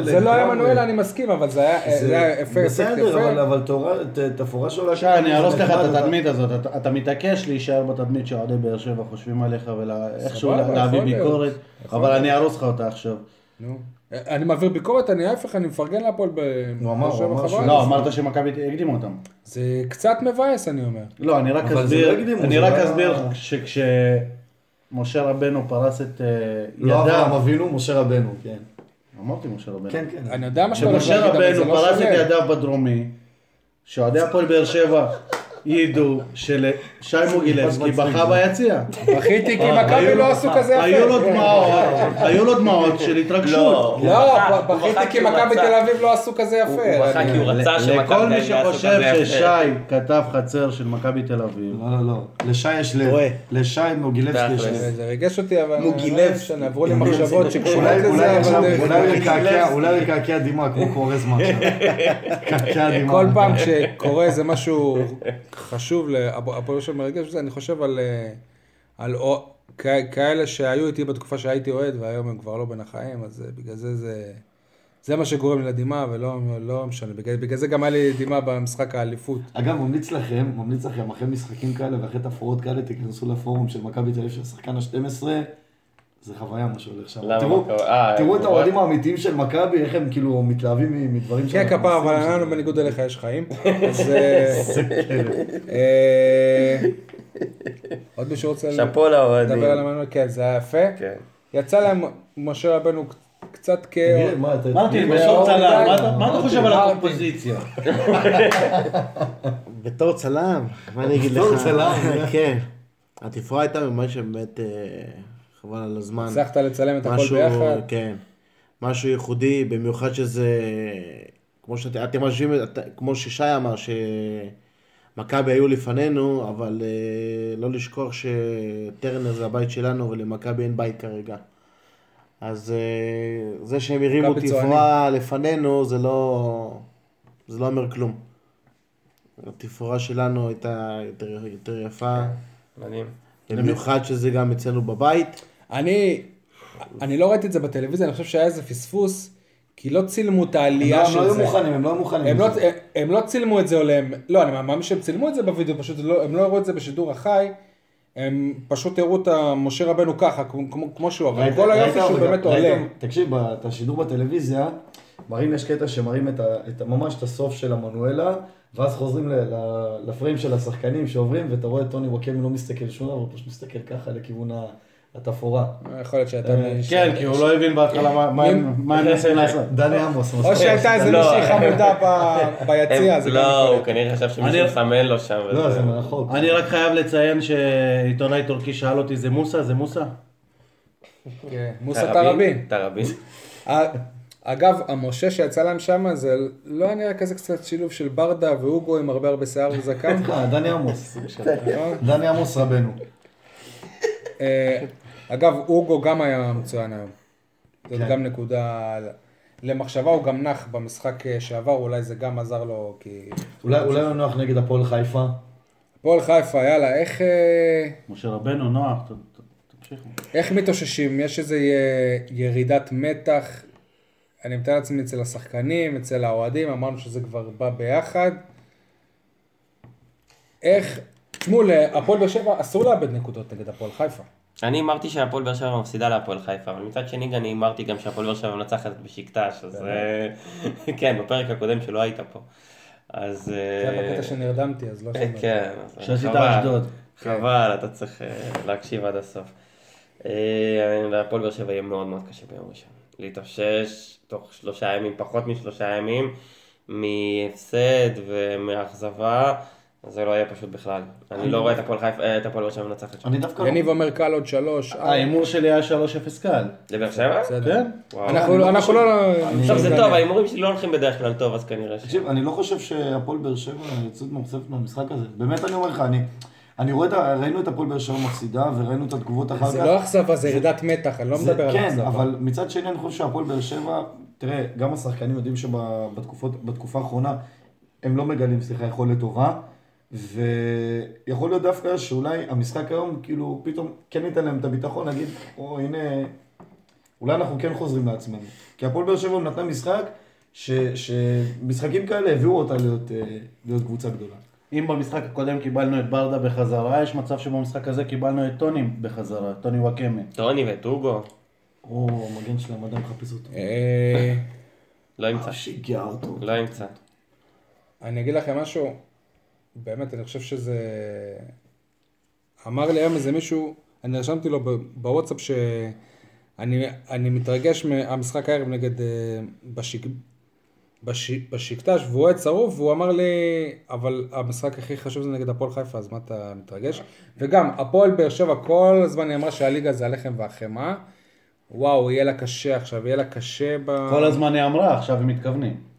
[SPEAKER 2] זה לא היה
[SPEAKER 3] לגמרי.
[SPEAKER 2] מנואלה, אני מסכים, אבל זה היה זה היה אפקט אפקט
[SPEAKER 3] בסדר, אבל-
[SPEAKER 2] יפה.
[SPEAKER 3] אבל תורה- ת- תפאורה שעולה...
[SPEAKER 4] שי, אני אהרוס לך את התדמית הזאת, אתה- מתעקש להישאר בתדמית שאוהדי באר שבע חושבים עליך ואיכשהו להביא. ביקורת, אבל. אני אהרוס לך אותה עכשיו.
[SPEAKER 2] נו. אני מעביר ביקורת, אני ההפך, אני מפרגן להפועל ב...
[SPEAKER 3] הוא אמר,
[SPEAKER 2] באר
[SPEAKER 3] הוא אמר. שהוא-
[SPEAKER 4] לא, אמרת שמכבי הקדימו אותם.
[SPEAKER 2] זה קצת מבאס, אני אומר.
[SPEAKER 4] לא, אני רק אסביר,
[SPEAKER 3] לא
[SPEAKER 4] אני רק
[SPEAKER 3] לא-
[SPEAKER 4] אסביר שכשמשה רבנו פרס את אה,
[SPEAKER 3] לא אברהם
[SPEAKER 4] ידיו,
[SPEAKER 3] אבינו, משה רבנו, כן.
[SPEAKER 4] אמרתי משה רבנו,
[SPEAKER 3] כן, כן.
[SPEAKER 2] אני יודע מה שאתה הולך
[SPEAKER 4] כשמשה
[SPEAKER 2] להגיד, אבל זה
[SPEAKER 4] רבנו
[SPEAKER 2] לא
[SPEAKER 4] פרס את
[SPEAKER 2] שונה.
[SPEAKER 4] ידיו בדרומי, שאוהדי הפועל באר שבע ידעו שלשי מוגילבסקי בכה ביציע.
[SPEAKER 2] בכיתי כי
[SPEAKER 4] היו
[SPEAKER 2] מכבי לא עשו כזה יפה.
[SPEAKER 4] היו לו דמעות, היו לו דמעות של התרגשות.
[SPEAKER 5] לא,
[SPEAKER 2] לא, בכיתי כי מכבי תל אביב לא עשו כזה יפה.
[SPEAKER 5] הוא בכה כי הוא רצה שמכבי
[SPEAKER 4] לכל מי
[SPEAKER 5] תל אביב יעשו
[SPEAKER 4] שחושב
[SPEAKER 5] כזה יפה.
[SPEAKER 4] ששי כתב חצר של מכבי תל אביב,
[SPEAKER 3] לא, לא, לא. לשי יש לב. לשי מוגילבסקי יש. לב.
[SPEAKER 2] זה ריגש אותי, אבל...
[SPEAKER 5] מוגילבסקי.
[SPEAKER 2] לא עברו לי מחשבות שקשורות לזה, אבל...
[SPEAKER 3] אולי הוא יקעקע, דמעה כמו. יקעקע דמעה.
[SPEAKER 2] כל פעם שקורה איזה משהו חשוב להפועל שם מרגש וזה, אני חושב על, אה, על או- כ- כאלה שהיו איתי בתקופה שהייתי אוהד והיום הם כבר לא בין החיים, אז אה, בגלל זה זה... זה מה שגורם לי לדמעה ולא לא משנה, בגלל, בגלל זה גם היה לי דמעה במשחק האליפות.
[SPEAKER 3] אגב, ממליץ לכם, ממליץ לכם, אחרי משחקים כאלה ואחרי תפאורות כאלה, תיכנסו לפורום של מכבי תל אביב של השחקן ה-12, זה חוויה מה שהולך שם.
[SPEAKER 5] למה
[SPEAKER 3] תראו-
[SPEAKER 5] מכבי? אה,
[SPEAKER 3] תראו את האוהדים האמיתיים של מכבי, איך הם כאילו מתלהבים מדברים
[SPEAKER 2] כן,
[SPEAKER 3] שאנחנו
[SPEAKER 2] כפרה, אבל. לנו בניגוד אליך יש חיים. אז... אה, אה, עוד מישהו רוצה
[SPEAKER 5] שאפו לאוהדים.
[SPEAKER 2] לדבר על המנוע? כן, זה היה יפה.
[SPEAKER 5] כן.
[SPEAKER 2] יצא להם משה רבנו קצת כ...
[SPEAKER 3] תגיד,
[SPEAKER 4] בתור צלם. מה אתה- מה אתה חושב על. הקומפוזיציה?
[SPEAKER 6] בתור צלם, מה אני אגיד לך?
[SPEAKER 3] בתור צלם,
[SPEAKER 6] כן. התפאורה הייתה ממש באמת אה, חבל על הזמן.
[SPEAKER 2] הצלחת לצלם את הכל
[SPEAKER 6] משהו,
[SPEAKER 2] ביחד.
[SPEAKER 6] כן. משהו ייחודי, במיוחד שזה, כמו שאתם משווים, כמו ששי אמר, שמכבי היו לפנינו, אבל אה, לא לשכוח שטרנר זה הבית שלנו ולמכבי אין בית כרגע. אז אה, זה שהם הרימו תפאורה לפנינו, זה לא, זה לא אומר כלום. התפאורה שלנו הייתה יותר, יותר יפה,
[SPEAKER 5] מדהים.
[SPEAKER 6] במיוחד שזה גם אצלנו בבית.
[SPEAKER 2] אני, אני לא ראיתי את זה בטלוויזיה, אני חושב שהיה איזה פספוס, כי לא צילמו את העלייה
[SPEAKER 3] הם לא
[SPEAKER 2] של
[SPEAKER 3] היו
[SPEAKER 2] זה.
[SPEAKER 3] מוכנים, הם לא היו מוכנים.
[SPEAKER 2] הם לא,
[SPEAKER 3] לזה.
[SPEAKER 2] הם לא צילמו את זה עליהם, לא, אני מאמין שהם צילמו את זה בווידאו, פשוט לא, הם לא הראו את זה בשידור החי, הם פשוט הראו את משה רבנו ככה, כמו, כמו- שהוא, אבל
[SPEAKER 3] ראית-
[SPEAKER 2] כל היופי שהוא באמת עולה.
[SPEAKER 3] תקשיב, את השידור בטלוויזיה, מראים, יש קטע שמראים את ה- את ממש את הסוף של המנואלה, ואז חוזרים ל- ל- לפריים של השחקנים שעוברים, ואתה רואה את טוני וואקמי לא מסתכל שום דבר, הוא פשוט מסתכל ככה לכיוון ה... התפאורה.
[SPEAKER 2] יכול להיות שהייתה...
[SPEAKER 4] אה,
[SPEAKER 2] מישהי-
[SPEAKER 4] כן, כי הוא לא הבין בהתחלה מה- מה הם מנסים לעשות.
[SPEAKER 3] דני עמוס.
[SPEAKER 2] או שהייתה איזה
[SPEAKER 5] לא.
[SPEAKER 2] מישהי חמודה ביציע,
[SPEAKER 5] לא, הוא. כנראה חשב שמישהו מסמן לו שם.
[SPEAKER 3] לא, זה מרחוק.
[SPEAKER 4] אני רק חייב לציין שעיתונאי טורקי שאל אותי, זה מוסא? זה מוסא?
[SPEAKER 2] כן, מוסא
[SPEAKER 5] תראבין?
[SPEAKER 2] תראבין.
[SPEAKER 5] תראבין.
[SPEAKER 2] אה, אגב, המשה שיצא להם שם, זה לא היה נראה כזה קצת שילוב של ברדה ואוגו עם הרבה הרבה שיער וזקן.
[SPEAKER 3] אה, דני עמוס.
[SPEAKER 2] נכון?
[SPEAKER 3] דני עמוס רבנו.
[SPEAKER 2] אה, אגב, אוגו גם היה מצוין היום. זאת
[SPEAKER 3] כן.
[SPEAKER 2] גם נקודה למחשבה, הוא גם נח במשחק אה, שעבר, אולי זה גם עזר לו, כי...
[SPEAKER 3] אולי אולי הוא נוח נגד הפועל חיפה.
[SPEAKER 2] הפועל חיפה, יאללה, איך, אה,
[SPEAKER 4] משה רבנו, נוח, תמשיכו.
[SPEAKER 2] איך מתאוששים? יש איזה י- ירידת מתח, אני מתאר לעצמי אצל השחקנים, אצל האוהדים, אמרנו שזה כבר בא ביחד. איך, תשמעו, להפועל באר שבע אסור לאבד נקודות נגד הפועל חיפה.
[SPEAKER 5] אני הימרתי שהפועל באר שבע מפסידה להפועל חיפה, אבל מצד שני אני הימרתי גם שהפועל באר שבע מנצחת בשקטש, אז אה, כן, בפרק הקודם שלא היית פה. אז...
[SPEAKER 2] זה
[SPEAKER 5] אה,
[SPEAKER 2] בקטע שנרדמתי, אז לא
[SPEAKER 5] אה,
[SPEAKER 2] שמעתי.
[SPEAKER 5] כן, אז
[SPEAKER 4] שעשית
[SPEAKER 5] חבל.
[SPEAKER 4] אשדוד.
[SPEAKER 5] חבל, אתה צריך אה, להקשיב עד הסוף. אה, להפועל באר שבע יהיה מאוד מאוד קשה ביום ראשון. להתאושש תוך שלושה ימים, פחות משלושה ימים, מהפסד ומאכזבה, זה לא יהיה פשוט בכלל. אני לא רואה את הפועל חיפה, אה, את הפועל באר שבע מנצחת שם.
[SPEAKER 3] אני דווקא... לא-
[SPEAKER 2] יניב אומר קל עוד שלוש.
[SPEAKER 4] ההימור שלי היה 3-0 קל.
[SPEAKER 5] לבאר שבע?
[SPEAKER 2] בסדר.
[SPEAKER 4] כן?
[SPEAKER 2] אנחנו
[SPEAKER 3] לא חושב-
[SPEAKER 2] לא...
[SPEAKER 5] עכשיו זה
[SPEAKER 2] לא
[SPEAKER 5] טוב. ההימורים שלי לא הולכים בדרך כלל טוב, אז כנראה ש...
[SPEAKER 3] תקשיב, אני לא חושב שהפועל באר שבע יוצאת מאוכזבת מהמשחק הזה. באמת אני אומר לך, אני... אני רואה את ה... ראינו את הפועל באר שבע מפסידה, וראינו את התגובות אחר כך.
[SPEAKER 2] זה לא אכזבה, זה ירידת מתח, אני לא מדבר על
[SPEAKER 3] כן,
[SPEAKER 2] אכזבה.
[SPEAKER 3] אבל מצד שני אני חושב שהפועל באר שבע, תראה, גם השחקנים יודעים שבתקופה האחרונה הם לא מגלים, סליחה, יכולת טובה, ויכול להיות דווקא שאולי המשחק היום, כאילו, פתאום כן ניתן להם את הביטחון, נגיד, או הנה, אולי אנחנו כן חוזרים לעצמנו. כי הפועל באר שבע נתנה משחק, ש, שמשחקים כאלה הביאו אותה להיות, אה, להיות קבוצה גדולה.
[SPEAKER 4] אם במשחק הקודם קיבלנו את ברדה בחזרה, יש מצב שבמשחק הזה קיבלנו את טוני בחזרה, טוני וואקמה.
[SPEAKER 5] טוני וטוגו,
[SPEAKER 3] או, המגן שלהם עדיין מחפש אותו.
[SPEAKER 2] אה,
[SPEAKER 5] לא ימצא.
[SPEAKER 3] שיגע אותו.
[SPEAKER 5] לא ימצא.
[SPEAKER 2] אני אגיד לכם משהו, באמת, אני חושב שזה... אמר לי היום איזה מישהו, אני רשמתי לו בוואטסאפ שאני אני מתרגש מהמשחק הערב נגד... אה, בשיק, בש, בשקטש, והוא היה צרוף, והוא אמר לי, אבל המשחק הכי חשוב זה נגד הפועל חיפה, אז מה אתה מתרגש? וגם, הפועל באר שבע כל הזמן היא אמרה שהליגה זה הלחם והחמאה. וואו, יהיה לה קשה עכשיו, יהיה לה קשה ב...
[SPEAKER 4] כל הזמן היא אמרה, עכשיו הם מתכוונים.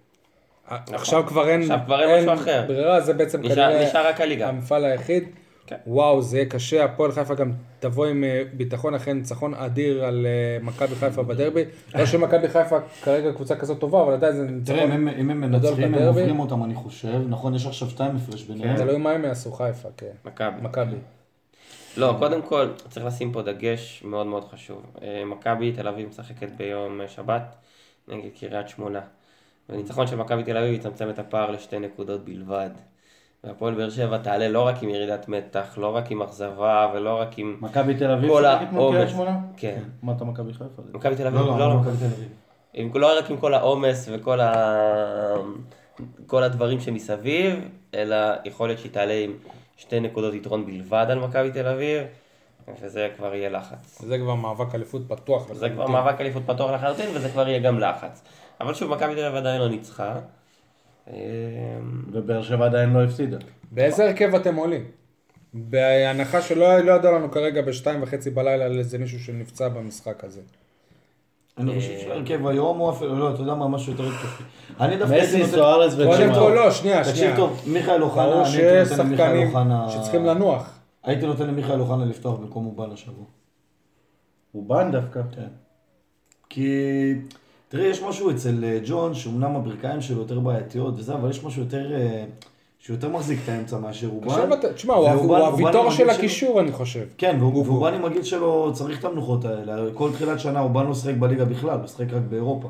[SPEAKER 2] עכשיו כבר אין,
[SPEAKER 5] עכשיו כבר אין משהו אחר.
[SPEAKER 2] ברירה, זה בעצם
[SPEAKER 5] נשאר-
[SPEAKER 2] כנראה
[SPEAKER 5] נשאר רק הליגה.
[SPEAKER 2] המפעל היחיד.
[SPEAKER 5] כן.
[SPEAKER 2] וואו, זה יהיה קשה, הפועל חיפה גם תבוא עם אה, ביטחון אחרי ניצחון אדיר על אה, מכבי חיפה בדרבי. לא שמכבי חיפה כרגע קבוצה כזאת טובה, אבל עדיין זה
[SPEAKER 3] תראה, אם
[SPEAKER 2] ניצחון.
[SPEAKER 3] הם, אם הם
[SPEAKER 2] גדול
[SPEAKER 3] מנצחים, הם
[SPEAKER 2] בדרבי.
[SPEAKER 3] עוברים אותם, אני חושב. נכון, יש עכשיו שתיים הפרש ביניהם.
[SPEAKER 2] תלוי מה הם יעשו חיפה, כן.
[SPEAKER 5] מכבי.
[SPEAKER 2] מכבי.
[SPEAKER 5] לא, קודם כל, צריך לשים פה דגש מאוד מאוד חשוב. אה, מכבי תל אביב משחקת ביום שבת נגד קריית שמונה. וניצחון של מכבי תל אביב יצמצם את הפער לשתי נקודות בלבד. והפועל באר שבע תעלה לא רק עם ירידת מתח, לא רק עם אכזבה ולא רק עם...
[SPEAKER 4] מכבי תל אביב
[SPEAKER 5] כל
[SPEAKER 4] שיחקת מול קריית
[SPEAKER 5] העומס.
[SPEAKER 4] שמונה?
[SPEAKER 5] כן.
[SPEAKER 4] מה אתה מכבי חיפה?
[SPEAKER 5] מכבי תל אביב,
[SPEAKER 3] לא,
[SPEAKER 5] לא,
[SPEAKER 3] לא,
[SPEAKER 5] לא.
[SPEAKER 3] מכבי תל אביב.
[SPEAKER 5] עם, לא רק עם כל העומס וכל ה... כל הדברים שמסביב, אלא יכול להיות שהיא תעלה עם שתי נקודות יתרון בלבד על מכבי תל אביב, וזה כבר יהיה לחץ.
[SPEAKER 2] זה כבר מאבק אליפות פתוח.
[SPEAKER 5] זה כבר
[SPEAKER 2] לחלוטין.
[SPEAKER 5] מאבק אליפות פתוח לחלוטין, וזה כבר יהיה גם לחץ. אבל שוב, מכבי תל אביב עדיין לא ניצחה. אמ,
[SPEAKER 4] ובאר שבע עדיין לא הפסידה.
[SPEAKER 2] באיזה הרכב אתם עולים? בהנחה שלא לא ידוע לנו כרגע בשתיים וחצי בלילה על איזה מישהו שנפצע במשחק הזה.
[SPEAKER 3] אני חושב שההרכב היום הוא אפילו, לא, אתה יודע מה, משהו יותר התקפי. אני דווקא הייתי
[SPEAKER 4] מסי. סוארז
[SPEAKER 2] קודם
[SPEAKER 4] וג'ימה.
[SPEAKER 2] כל לא, שנייה,
[SPEAKER 3] תקשיב
[SPEAKER 2] שנייה.
[SPEAKER 3] טוב, מיכאל אוחנה,
[SPEAKER 2] ברור
[SPEAKER 3] אני
[SPEAKER 2] שיש
[SPEAKER 3] הייתי נותן למיכאל
[SPEAKER 2] שחקנים
[SPEAKER 3] אוחנה...
[SPEAKER 2] שצריכים לנוח.
[SPEAKER 3] הייתי נותן למיכאל אוחנה לפתוח במקום אובן השבוע.
[SPEAKER 4] הוא בן דווקא.
[SPEAKER 3] כן. כי, תראה, יש משהו אצל אה, ג'ון, שאומנם הברכיים שלו יותר בעייתיות וזה, אבל יש משהו יותר, אה, שהוא יותר מחזיק את האמצע מאשר אובן.
[SPEAKER 2] תשמע, הוא הוויטור
[SPEAKER 3] עם
[SPEAKER 2] של הקישור, אני חושב.
[SPEAKER 3] כן, ואובן עם הגיל שלו צריך את המנוחות האלה. כל תחילת שנה אובן לא שיחק בליגה בכלל, הוא שיחק רק באירופה.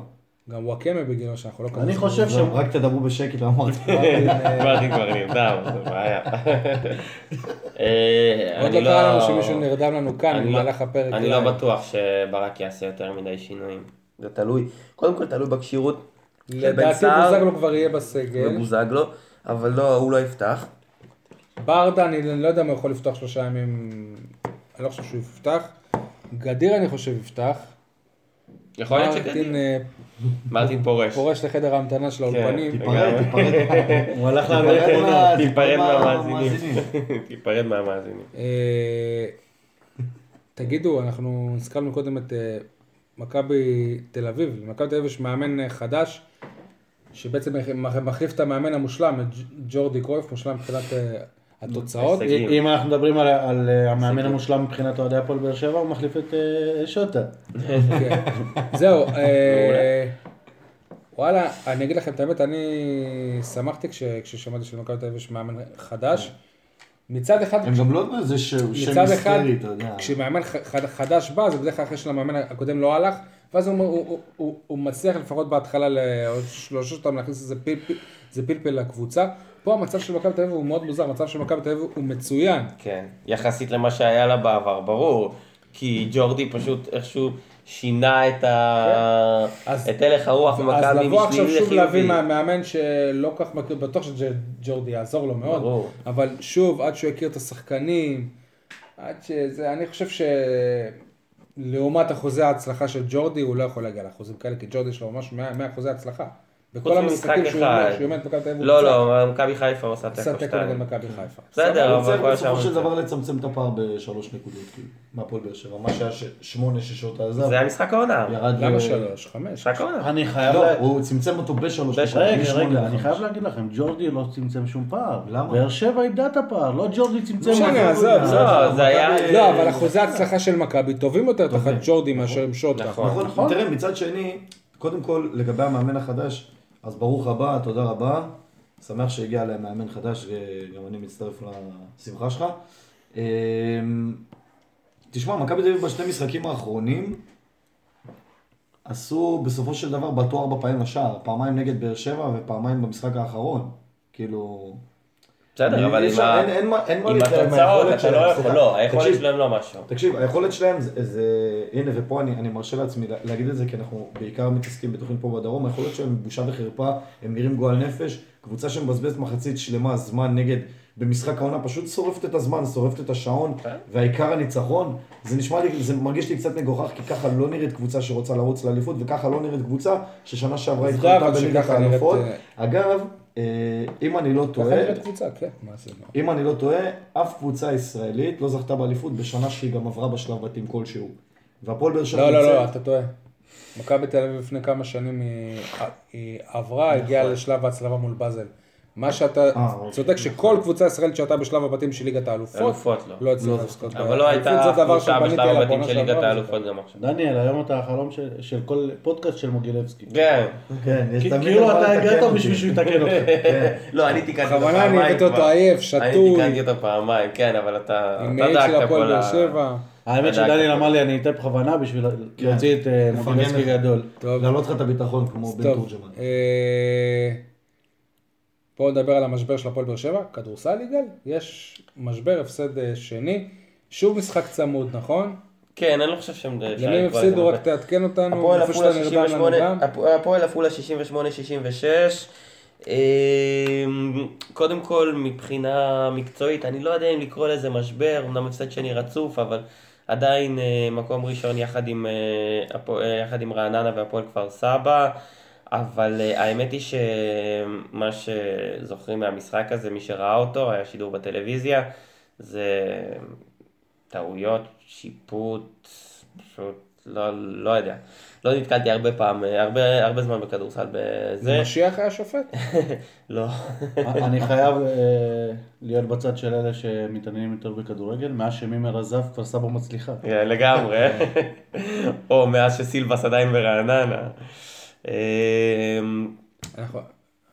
[SPEAKER 2] גם וואקמה בגילו שאנחנו לא.
[SPEAKER 4] אני. חושב ש...
[SPEAKER 3] רק תדברו בשקט, לא אמרתי.
[SPEAKER 5] אמרתי כבר נרדם, זה בעיה. אה,
[SPEAKER 2] עוד
[SPEAKER 5] אני
[SPEAKER 2] לא קרה לנו שמישהו נרדם לנו כאן
[SPEAKER 5] אני לא-
[SPEAKER 2] במהלך הפרק.
[SPEAKER 5] אני לא. בטוח שברק יעשה יותר מדי שינויים. זה תלוי, קודם כל תלוי בכשירות של בן
[SPEAKER 2] לדעתי
[SPEAKER 5] סער
[SPEAKER 2] בוזגלו כבר יהיה בסגל.
[SPEAKER 5] ובוזגלו, אבל לא, הוא לא יפתח.
[SPEAKER 2] ברדה, אני לא יודע אם הוא יכול לפתוח שלושה ימים, אני לא חושב שהוא יפתח. גדיר אני חושב יפתח.
[SPEAKER 5] יכול להיות שגדיר.
[SPEAKER 2] אה,
[SPEAKER 5] מרטין פורש.
[SPEAKER 2] פורש לחדר ההמתנה של האולפנים.
[SPEAKER 3] תיפרד, תיפרד.
[SPEAKER 4] הוא הלך לאמריקה.
[SPEAKER 3] מה-
[SPEAKER 5] תיפרד
[SPEAKER 3] מהמאזינים.
[SPEAKER 5] מהמאזינים. תיפרד מהמאזינים.
[SPEAKER 2] אה, תגידו, אנחנו הזכרנו קודם את אה, מכבי תל אביב. למכבי תל אביב יש מאמן אה, חדש, שבעצם מח- מחליף את המאמן המושלם, את ג'ורדי קרויף, מושלם מבחינת אה, התוצאות.
[SPEAKER 4] אם אנחנו מדברים על, על אה, המאמן המושלם מבחינת אוהדי הפועל באר שבע, הוא מחליף את שוטה.
[SPEAKER 2] כן. זהו, וואלה, אני אגיד לכם את האמת, אני שמחתי כש- כששמעתי שלמכבי תל אביב יש מאמן חדש. מצד אחד,
[SPEAKER 3] הם גם לא איזה ש- שם
[SPEAKER 2] מצד אחד,
[SPEAKER 3] היסטרי, אתה יודע.
[SPEAKER 2] כשמאמן חדש בא, זה בדרך כלל אחרי שלמאמן הקודם לא הלך, ואז הוא, הוא, הוא, הוא, הוא מצליח לפחות בהתחלה לשלוש אותם להכניס איזה פלפל, איזה פלפל לקבוצה. פה המצב של מכבי תל אביב הוא מאוד מוזר, המצב של מכבי תל אביב הוא מצוין.
[SPEAKER 5] כן, יחסית למה שהיה לה בעבר, ברור. כי ג'ורדי פשוט איכשהו שינה את ה...
[SPEAKER 2] כן. אז-
[SPEAKER 5] את הלך הרוח
[SPEAKER 2] אז
[SPEAKER 5] במכבי
[SPEAKER 2] לבוא עכשיו
[SPEAKER 5] משלילי
[SPEAKER 2] שוב להביא
[SPEAKER 5] לחיובי.
[SPEAKER 2] מה- מאמן שלא כך מכיר, בטוח שג'ורדי יעזור לו מאוד,
[SPEAKER 5] ברור.
[SPEAKER 2] אבל שוב, עד שהוא יכיר את השחקנים, עד שזה, אני חושב שלעומת אחוזי ההצלחה של ג'ורדי, הוא לא יכול להגיע לאחוזים כאלה, כי ג'ורדי יש לו ממש 100 100 אחוזי הצלחה. בכל המשחקים שהוא
[SPEAKER 5] אחד.
[SPEAKER 2] אומר, שהוא אימן את מכבי תל אביב,
[SPEAKER 5] לא. לא, מכבי חיפה עושה
[SPEAKER 2] עשה
[SPEAKER 5] תיקו
[SPEAKER 2] תיקו נגד. מכבי חיפה.
[SPEAKER 5] בסדר, אבל כל השאר...
[SPEAKER 3] בסופו של. דבר לצמצם את הפער בשלוש נקודות, כאילו, מהפועל באר שבע. מה שהיה שמונה ששות עזב,
[SPEAKER 5] זה היה משחק העונה.
[SPEAKER 3] ירד
[SPEAKER 2] למה שלוש? חמש?
[SPEAKER 5] משחק העונה.
[SPEAKER 4] אני חייב...
[SPEAKER 3] לא, הוא צמצם אותו בשלוש. נקודות.
[SPEAKER 4] רגע, רגע. אני חייב להגיד לכם, ג'ורדי לא צמצם שום פער.
[SPEAKER 3] למה?
[SPEAKER 4] באר שבע איבדה את הפער, לא ג'ורדי צמצם.
[SPEAKER 2] לא משנה. עזוב, עזוב.
[SPEAKER 5] לא, זה היה...
[SPEAKER 2] לא, אבל אחוזי ההצלחה של מכבי טובים יותר תחת ג'ורדי מאשר עם שוטה.
[SPEAKER 5] נכון.
[SPEAKER 3] נכון, תראה, מצד שני, קודם כל, לגבי המאמן החדש, אז ברוך הבא, תודה רבה. שמח שהגיע להם מאמן חדש, וגם אני מצטרף לשמחה שלך. אמ, תשמע, מכבי תל אביב בשני משחקים האחרונים, עשו בסופו של דבר בעטו ארבע פעמים לשער, פעמיים נגד באר שבע ופעמיים במשחק האחרון. כאילו...
[SPEAKER 5] בסדר, אבל עם
[SPEAKER 3] להתלהב
[SPEAKER 5] התוצאות אתה לא יכול. לא, היכולת שלהם לא משהו.
[SPEAKER 3] תקשיב, היכולת שלהם זה, הנה ופה אני, מרשה לעצמי לה- להגיד את זה כי אנחנו בעיקר מתעסקים בתוכנית פה בדרום, היכולת שלהם בושה וחרפה, הם נראים גועל נפש, קבוצה שמבזבזת מחצית שלמה זמן נגד, במשחק העונה פשוט שורפת את הזמן, שורפת את השעון,
[SPEAKER 5] כן.
[SPEAKER 3] והעיקר הניצחון, זה נשמע לי, זה מרגיש לי קצת מגוחך, כי ככה לא נראית קבוצה שרוצה לרוץ לאליפות, וככה לא נראית קבוצה ששנה שעברה התחלתה בליגת האלופות.
[SPEAKER 2] אה,
[SPEAKER 3] אגב, אם אני לא טועה,
[SPEAKER 2] כן.
[SPEAKER 3] אם אני לא טועה, אף קבוצה ישראלית לא זכתה באליפות בשנה שהיא גם עברה בשלב בתים כלשהו. והפועל באר שבע
[SPEAKER 2] לא, לא, לא, אתה טועה. מכבי תל אביב לפני כמה שנים היא, היא עברה, הגיעה לשלב ההצלבה מול באזל. מה שאתה
[SPEAKER 3] אה, אוקיי.
[SPEAKER 2] צודק שכל קבוצה ישראלית שהייתה בשלב הבתים של ליגת האלופות,
[SPEAKER 5] אלופות לא.
[SPEAKER 2] לא הצליחה לזכות.
[SPEAKER 5] אבל לא הייתה קבוצה בשלב הבתים של ליגת האלופות גם עכשיו.
[SPEAKER 4] דניאל, היום אתה החלום של- של כל פודקאסט של מוגילבסקי.
[SPEAKER 5] כן.
[SPEAKER 3] כן,
[SPEAKER 4] כאילו אתה הגעת. בשביל שהוא יתקן אותך.
[SPEAKER 3] כן.
[SPEAKER 5] לא, אני תיקנתי אותו
[SPEAKER 2] בכוונה
[SPEAKER 5] פעמיים
[SPEAKER 2] אני הבאתי אותו. עייף,
[SPEAKER 5] אני
[SPEAKER 2] שתוי,
[SPEAKER 5] תיקנתי אותו פעמיים, כן, אבל אתה דאגת
[SPEAKER 2] הפועל
[SPEAKER 5] פה
[SPEAKER 2] באר
[SPEAKER 5] ל...
[SPEAKER 2] שבע.
[SPEAKER 4] האמת שדניאל. אמר לי, אני אתן בכוונה בשביל להוציא את אה, מוגילבסקי. גדול.
[SPEAKER 3] להעלות לך את הביטחון כמו בן. תורג'מן.
[SPEAKER 2] אה, בואו נדבר על המשבר של הפועל באר שבע, כדורסל יגאל, יש משבר הפסד אה, שני, שוב משחק צמוד, נכון?
[SPEAKER 5] כן, אני לא חושב שהם... אפשר
[SPEAKER 2] למי הם הפסידו? רק. תעדכן אותנו, איפה שאתה נרדם לנו
[SPEAKER 5] 68,
[SPEAKER 2] גם.
[SPEAKER 5] הפועל עפולה 68-66. אמ, קודם כל, מבחינה מקצועית, אני לא יודע אם לקרוא לזה משבר, אמנם הפסד שני רצוף, אבל עדיין אה, מקום ראשון יחד עם, אה, אה, יחד עם רעננה והפועל כפר סבא. אבל אה, האמת היא שמה שזוכרים מהמשחק הזה, מי שראה אותו, היה שידור בטלוויזיה, זה טעויות, שיפוט, פשוט לא, לא יודע. לא נתקלתי הרבה פעם, הרבה, הרבה זמן בכדורסל בזה.
[SPEAKER 2] משיח היה שופט?
[SPEAKER 5] לא.
[SPEAKER 4] אני חייב אה, להיות בצד של אלה שמתעניינים יותר בכדורגל, מאז שמימר עזב כפר סבא מצליחה.
[SPEAKER 5] כן, לגמרי. או מאז שסילבס עדיין ברעננה. אמ,
[SPEAKER 2] אנחנו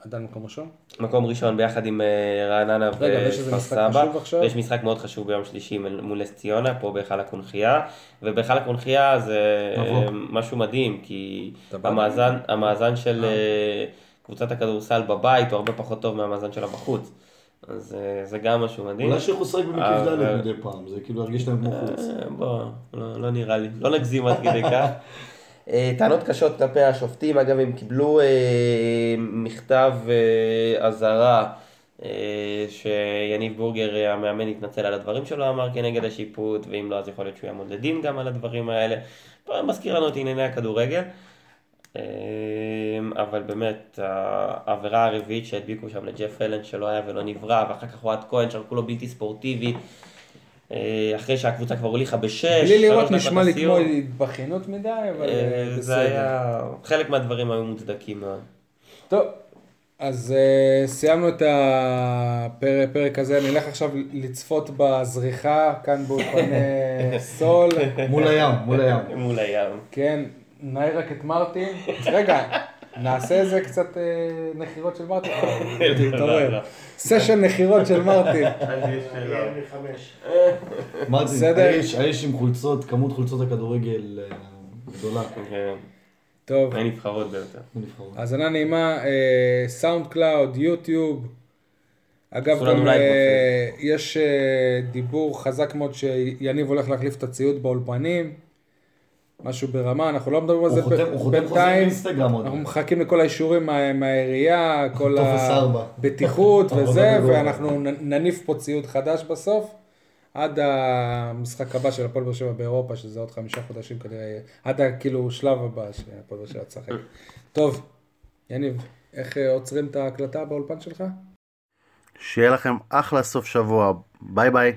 [SPEAKER 2] עדיין מקום ראשון?
[SPEAKER 5] מקום ראשון ביחד עם אה, רעננה
[SPEAKER 2] ויש
[SPEAKER 5] וכפר סבא.
[SPEAKER 2] חשוב עכשיו?
[SPEAKER 5] יש משחק מאוד חשוב ביום שלישי מול- נס ציונה, פה בהיכל הקונכייה. ובהיכל הקונכייה זה
[SPEAKER 3] מבוא.
[SPEAKER 5] אה, משהו מדהים, כי המאזן, המאזן של אה, קבוצת הכדורסל בבית הוא הרבה פחות טוב מהמאזן שלה בחוץ. אז זה גם משהו מדהים.
[SPEAKER 3] אולי שילכו לשחק במקיף ד' מדי פעם, זה כאילו ירגיש להם כמו חוץ.
[SPEAKER 5] בוא, לא, לא נראה לי, לא נגזים עד כדי כך. אה, טענות קשות כלפי השופטים, אגב הם קיבלו אה, מכתב אה, אזהרה שיניב בורגר, המאמן, התנצל על הדברים שלו, אמר כנגד השיפוט, ואם לא, אז יכול להיות שהוא יעמוד לדין גם על הדברים האלה. מזכיר לנו את ענייני הכדורגל. אבל באמת, העבירה הרביעית שהדביקו שם לג'ף אלן שלא היה ולא נברא, ואחר כך אוהד כהן שרקו לו בלתי ספורטיבי, אחרי שהקבוצה כבר הוליכה בשש,
[SPEAKER 2] בלי לראות נשמע לי. כמו התבכיינות מדי, אבל
[SPEAKER 5] אה,
[SPEAKER 2] אה,
[SPEAKER 5] זה
[SPEAKER 2] בסדר.
[SPEAKER 5] היה, חלק מהדברים היו מוצדקים מאוד.
[SPEAKER 2] טוב, אז uh, סיימנו את הפרק הזה, נלך עכשיו לצפות בזריחה כאן באולפני סול.
[SPEAKER 3] מול הים, מול הים.
[SPEAKER 5] מול הים.
[SPEAKER 2] כן, נעיר רק את מרטין. רגע, נעשה איזה קצת אה, נחירות של מרטין.
[SPEAKER 5] לא,
[SPEAKER 2] תתעורר.
[SPEAKER 5] לא.
[SPEAKER 2] סשן נחירות של מרטין.
[SPEAKER 3] מרטין. האיש, עם חולצות, כמות חולצות הכדורגל אה, גדולה.
[SPEAKER 5] כן,
[SPEAKER 2] טוב,
[SPEAKER 5] מהנבחרות ביותר.
[SPEAKER 3] בנבחרות.
[SPEAKER 2] האזנה נעימה, אה, SoundCloud, YouTube. אגב, גם אה, יש אה, דיבור חזק מאוד שיניב הולך להחליף את הציוד באולפנים. משהו ברמה, אנחנו לא מדברים על זה בינתיים. אנחנו מחכים לכל האישורים מה- מהעירייה, כל. הבטיחות וזה. ואנחנו נניף פה ציוד חדש בסוף, עד המשחק הבא של הפועל באר שבע באירופה, שזה עוד חמישה חודשים כנראה, יהיה. עד ה- כאילו שלב הבא שהפועל באר שבע תשחק. טוב, יניב, איך אה, עוצרים את ההקלטה באולפן שלך?
[SPEAKER 6] שיהיה לכם אחלה סוף שבוע. ביי ביי.